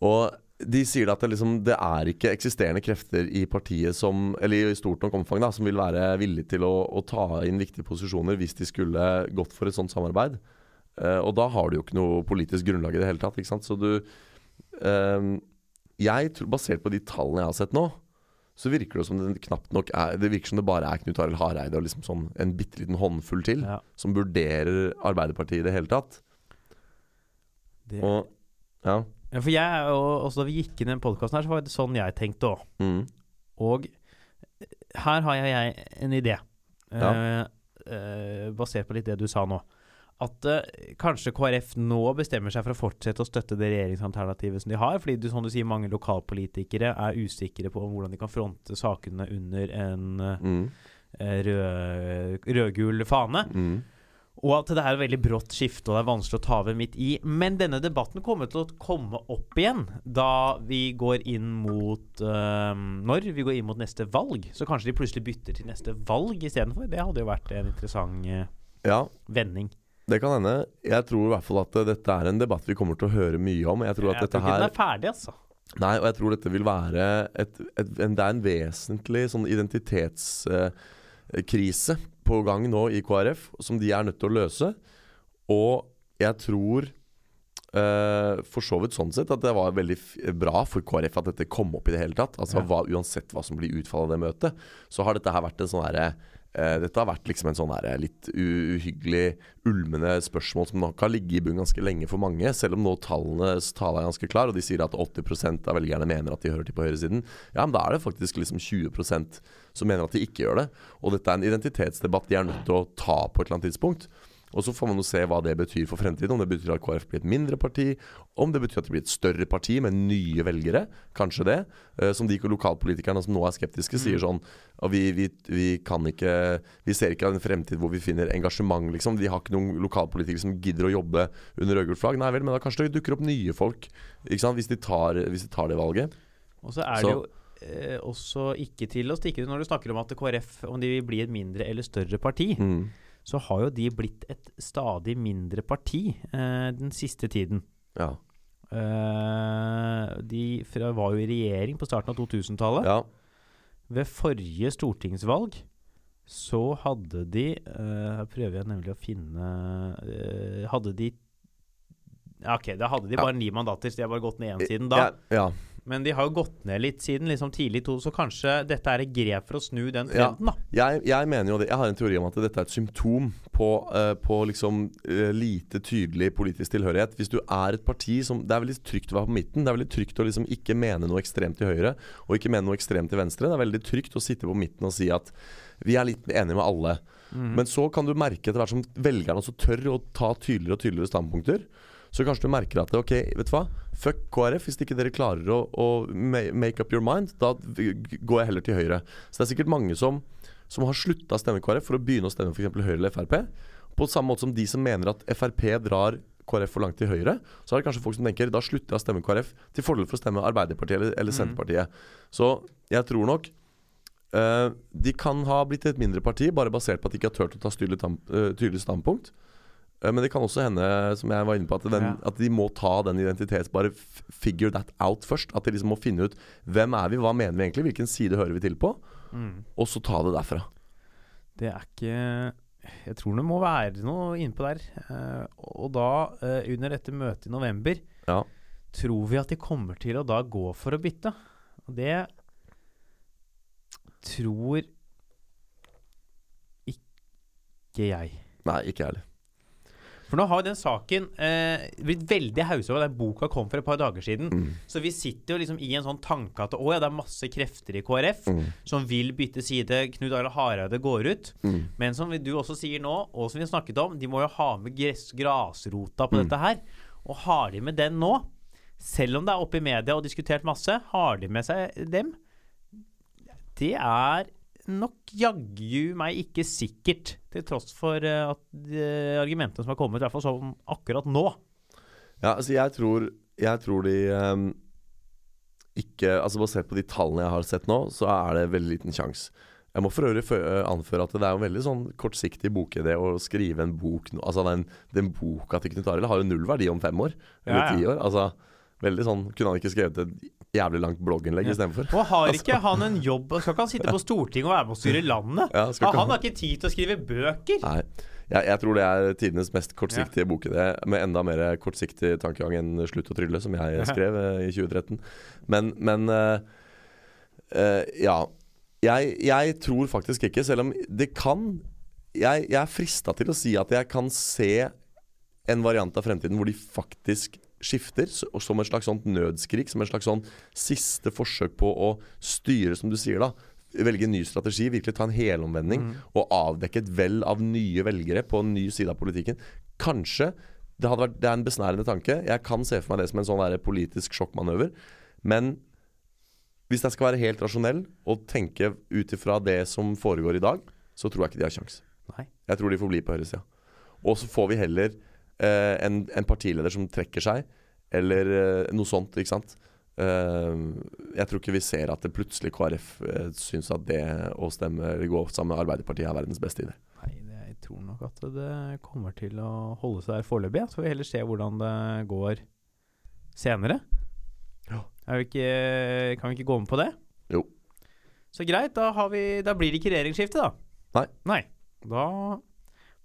og de sier at det, liksom, det er ikke eksisterende krefter i partiet som Eller i stort nok omfang da som vil være villige til å, å ta inn viktige posisjoner hvis de skulle gått for et sånt samarbeid. Uh, og da har du jo ikke noe politisk grunnlag i det hele tatt. Ikke sant? Så du, uh, jeg tror, Basert på de tallene jeg har sett nå, så virker det som det knapt nok er Det virker som det bare er Knut Arild Hareide og liksom sånn en bitte liten håndfull til Ja, som vurderer Arbeiderpartiet i det hele tatt. det, Og ja. Ja, for jeg og også Da vi gikk inn i den podkasten her, så var det sånn jeg tenkte òg. Mm, Og her har jeg en idé, Ja. uh, uh, basert på litt det du sa nå. At uh, kanskje KrF nå bestemmer seg for å fortsette å støtte det regjeringsalternativet som de har. Fordi du, som du sier, mange lokalpolitikere er usikre på hvordan de kan fronte sakene under en eh, mm, rød, rødgul fane. mm. Og at det er et veldig brått skifte, og det er vanskelig å ta over midt i. Men denne debatten kommer til å komme opp igjen da vi går inn mot øh, Når vi går inn mot neste valg. Så kanskje de plutselig bytter til neste valg istedenfor. Det hadde jo vært en interessant øh, ja, vending. det kan hende. Jeg tror i hvert fall at eh, dette er en debatt vi kommer til å høre mye om. Jeg tror at Jeg dette tror ikke her den er ferdig, altså. Nei, og jeg tror dette vil være et, et, en, Det er en vesentlig sånn identitetskrise på gang nå i KrF, som de er nødt til å løse. Og jeg tror uh, for så vidt sånn sett at det var veldig bra for KrF at dette kom opp i det hele tatt. Altså Ja. hva, Uansett hva som blir utfallet av det møtet, så har dette her vært en sånn herre dette har vært liksom en sånn her litt uhyggelig, ulmende spørsmål som nok har ligget i bunn ganske lenge for mange. Selv om nå tallenes tale er ganske klar, og de sier at 80% av velgerne mener at de hører til på høyresiden. Ja, men da er det faktisk liksom 20% som mener at de ikke gjør det. Og dette er en identitetsdebatt de er nødt til å ta på et eller annet tidspunkt. Og så får man jo se hva det betyr for fremtiden. Om det betyr at KrF blir et mindre parti, om det betyr at det blir et større parti med nye velgere. Kanskje det. Eh, som de lokalpolitikerne som nå er skeptiske, sier sånn og vi, vi, vi kan ikke Vi ser ikke en fremtid hvor vi finner engasjement, liksom. Vi har ikke noen lokalpolitikere som gidder å jobbe under rød-gult flagg. Nei vel, men da kanskje det dukker opp nye folk, hvis de tar, hvis de tar det valget. Og så er Så- det jo eh, også ikke til å stikke ut Når du snakker om at KrF, om de vil bli et mindre eller større parti, Mm. Så har jo de blitt et stadig mindre parti eh, den siste tiden. Ja. Eh, de fra, var jo i regjering på starten av 2000-tallet. ja. Ved forrige stortingsvalg så hadde de eh, Her prøver jeg nemlig å finne eh, Hadde de Ok, da hadde de Ja. bare ni mandater, så de har bare gått ned én siden da. Ja, ja. Men de har jo gått ned litt siden liksom tidlig to, så kanskje dette er et grep for å snu den Ja. trenden, da. Jeg, jeg mener jo det Jeg har en teori om at dette er et symptom på, uh, på liksom uh, lite tydelig politisk tilhørighet. Hvis du er et parti som Det er veldig trygt å være på midten. Det er veldig trygt å liksom ikke mene noe ekstremt til høyre og ikke mene noe ekstremt til venstre. Det er veldig trygt å sitte på midten og si at vi er litt enige med alle. Men så kan du merke etter hvert som velgerne også tør å ta tydeligere og tydeligere standpunkter. Så kanskje du merker at ok, vet du hva? Fuck KrF. Hvis ikke dere klarer å, å make up your mind, da går jeg heller til høyre. Så det er sikkert mange som, som har slutta å stemme KrF for å begynne å stemme f.eks. Høyre eller Frp. På samme måte som de som mener at Frp drar KrF for langt til høyre, så er det kanskje folk som tenker da slutter jeg å stemme KrF til fordel for å stemme Arbeiderpartiet eller, eller Senterpartiet. Så jeg tror nok uh, de kan ha blitt et mindre parti bare basert på at de ikke har turt å ta tydelig, eh, tydelig standpunkt. Eh, Men det kan også hende, som jeg var inne på, at, den, Ja. at de må ta den identitets... Bare figure that out først. At de liksom må finne ut hvem er vi, hva mener vi egentlig, hvilken side hører vi til på, Mm. og så ta det derfra. Det er ikke Jeg tror det må være noe innpå der. Eh, og da, eh, under dette møtet i november, Ja. tror vi at de kommer til å da gå for å bytte. Og det tror ikke jeg. Nei, ikke jeg heller. For nå har jo den saken eh, blitt veldig haussa over. Den boka kom for et par dager siden. Mm. Så vi sitter jo liksom i en sånn tanke at å ja, det er masse krefter i KrF Mm. som vil bytte side. Knut Arild Hareide går ut. Mm. Men som du også sier nå, og som vi har snakket om, de må jo ha med grasrota på Mm. dette her. Og har de med den nå, selv om det er oppe i media og diskutert masse, har de med seg dem? Det er nok jaggu meg ikke sikkert, til tross for eh, at argumentene som har kommet, i hvert fall sånn akkurat nå. Ja, altså jeg tror, jeg tror de um, ikke Altså Basert på de tallene jeg har sett nå, så er det veldig liten sjanse. Jeg må for øvrig anføre at det er jo veldig sånn kortsiktig bokidé å skrive en bok. Altså den, den boka til Knut Arild har jo null verdi om fem år. Eller Ja, ja. ti år. Altså Veldig sånn Kunne han ikke skrevet et jævlig langt blogginnlegg Ja. istedenfor? Og har ikke han en jobb? Skal ikke han sitte på Stortinget og være med å styre landet? Ja, skal ikke han har ikke tid til å skrive bøker. Nei. Jeg, jeg tror det er tidenes mest kortsiktige bokidé, med enda mer kortsiktig tankegang enn 'Slutt å trylle', som jeg skrev eh, i 2013. Men, men uh, uh, ja. Jeg, jeg tror faktisk ikke, selv om det kan Jeg, jeg er frista til å si at jeg kan se en variant av fremtiden hvor de faktisk skifter, som et slags sånt nødskrik, som et slags sånn siste forsøk på å styre, som du sier, da. Velge en ny strategi, virkelig ta en helomvending og avdekke et vell av nye velgere på en ny side av politikken. Kanskje det, vært, det er en besnærende tanke. Jeg kan se for meg det som en sånn der politisk sjokkmanøver. Men hvis jeg skal være helt rasjonell og tenke ut ifra det som foregår i dag, så tror jeg ikke de har kjangs. Jeg tror de får bli på høyresida. Og så får vi heller eh, en, en partileder som trekker seg, eller eh, noe sånt, ikke sant. Eh, jeg tror ikke vi ser at det plutselig KrF eh, syns at det å stemme eller gå sammen med Arbeiderpartiet er verdens beste idé. Nei, jeg tror nok at det kommer til å holde seg der foreløpig. Så får vi heller se hvordan det går senere. Ja. Ikke, kan vi ikke gå med på det? Jo. Så greit, da, har vi, da blir det ikke regjeringsskifte, da. Nei. Nei. Da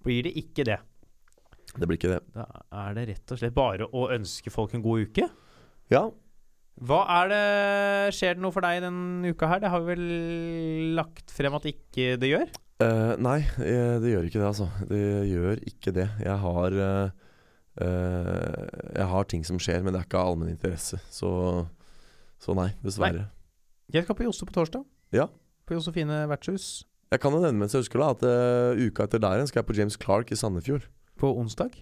blir det ikke det. Det blir ikke det. Da er det rett og slett bare å ønske folk en god uke. Ja, Hva er det Skjer det noe for deg denne uka her? Det har vi vel lagt frem at ikke det gjør? Uh, nei, eh, det gjør ikke det, altså. Det gjør ikke det. Jeg har uh, uh, Jeg har ting som skjer, men det er ikke av allmenn interesse. Så, så nei, dessverre. Jeg skal på Josse på torsdag. Ja. På Josefine vertshus. Jeg kan jo nevne mens jeg husker da at uka etter der igjen skal jeg på James Clark i Sandefjord. På onsdag.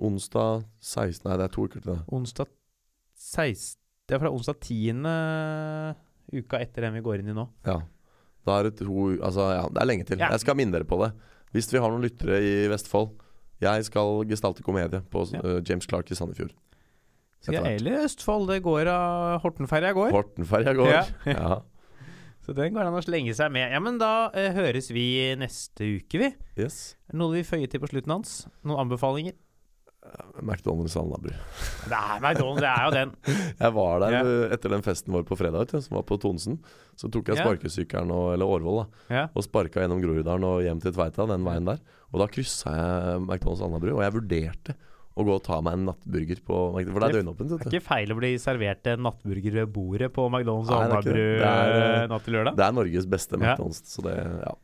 Onsdag 16. Nei, det er to uker til det. Onsdag 16. Det er fra onsdag 10. uka etter den vi går inn i nå. Ja. Da er det to Altså, ja, det er lenge til. Ja. Jeg skal minne dere på det. Hvis vi har noen lyttere i Vestfold. Jeg skal gestalte komedie på Ja. uh, James Clark i Sandefjord. Ja, eller Østfold. Det går av Hortenferja går. Hortenferja går. Ja. ja. Så den går an å slenge seg med. Ja, men da eh, høres vi neste uke, vi. Yes. Noe vi føyer til på slutten hans? Noen anbefalinger? McDonald's Alnabru. Det er McDonald's, det er jo den. Jeg var der Ja. eh, etter den festen vår på fredag, vet du, som var på Tonsen. Så tok jeg Ja. sparkesykkelen, og, eller Årvoll, da, Ja. og sparka gjennom Groruddalen og hjem til Tveita, den veien der. Og da kryssa jeg McDonald's Alnabru, og jeg vurderte å gå og ta meg en nattburger på McDonald's, for det er døgnåpent, Det er ikke feil å bli servert en nattburger ved bordet på McDonald's og Alnabru natt til lørdag. Det er Norges beste Ja. Så det Ja.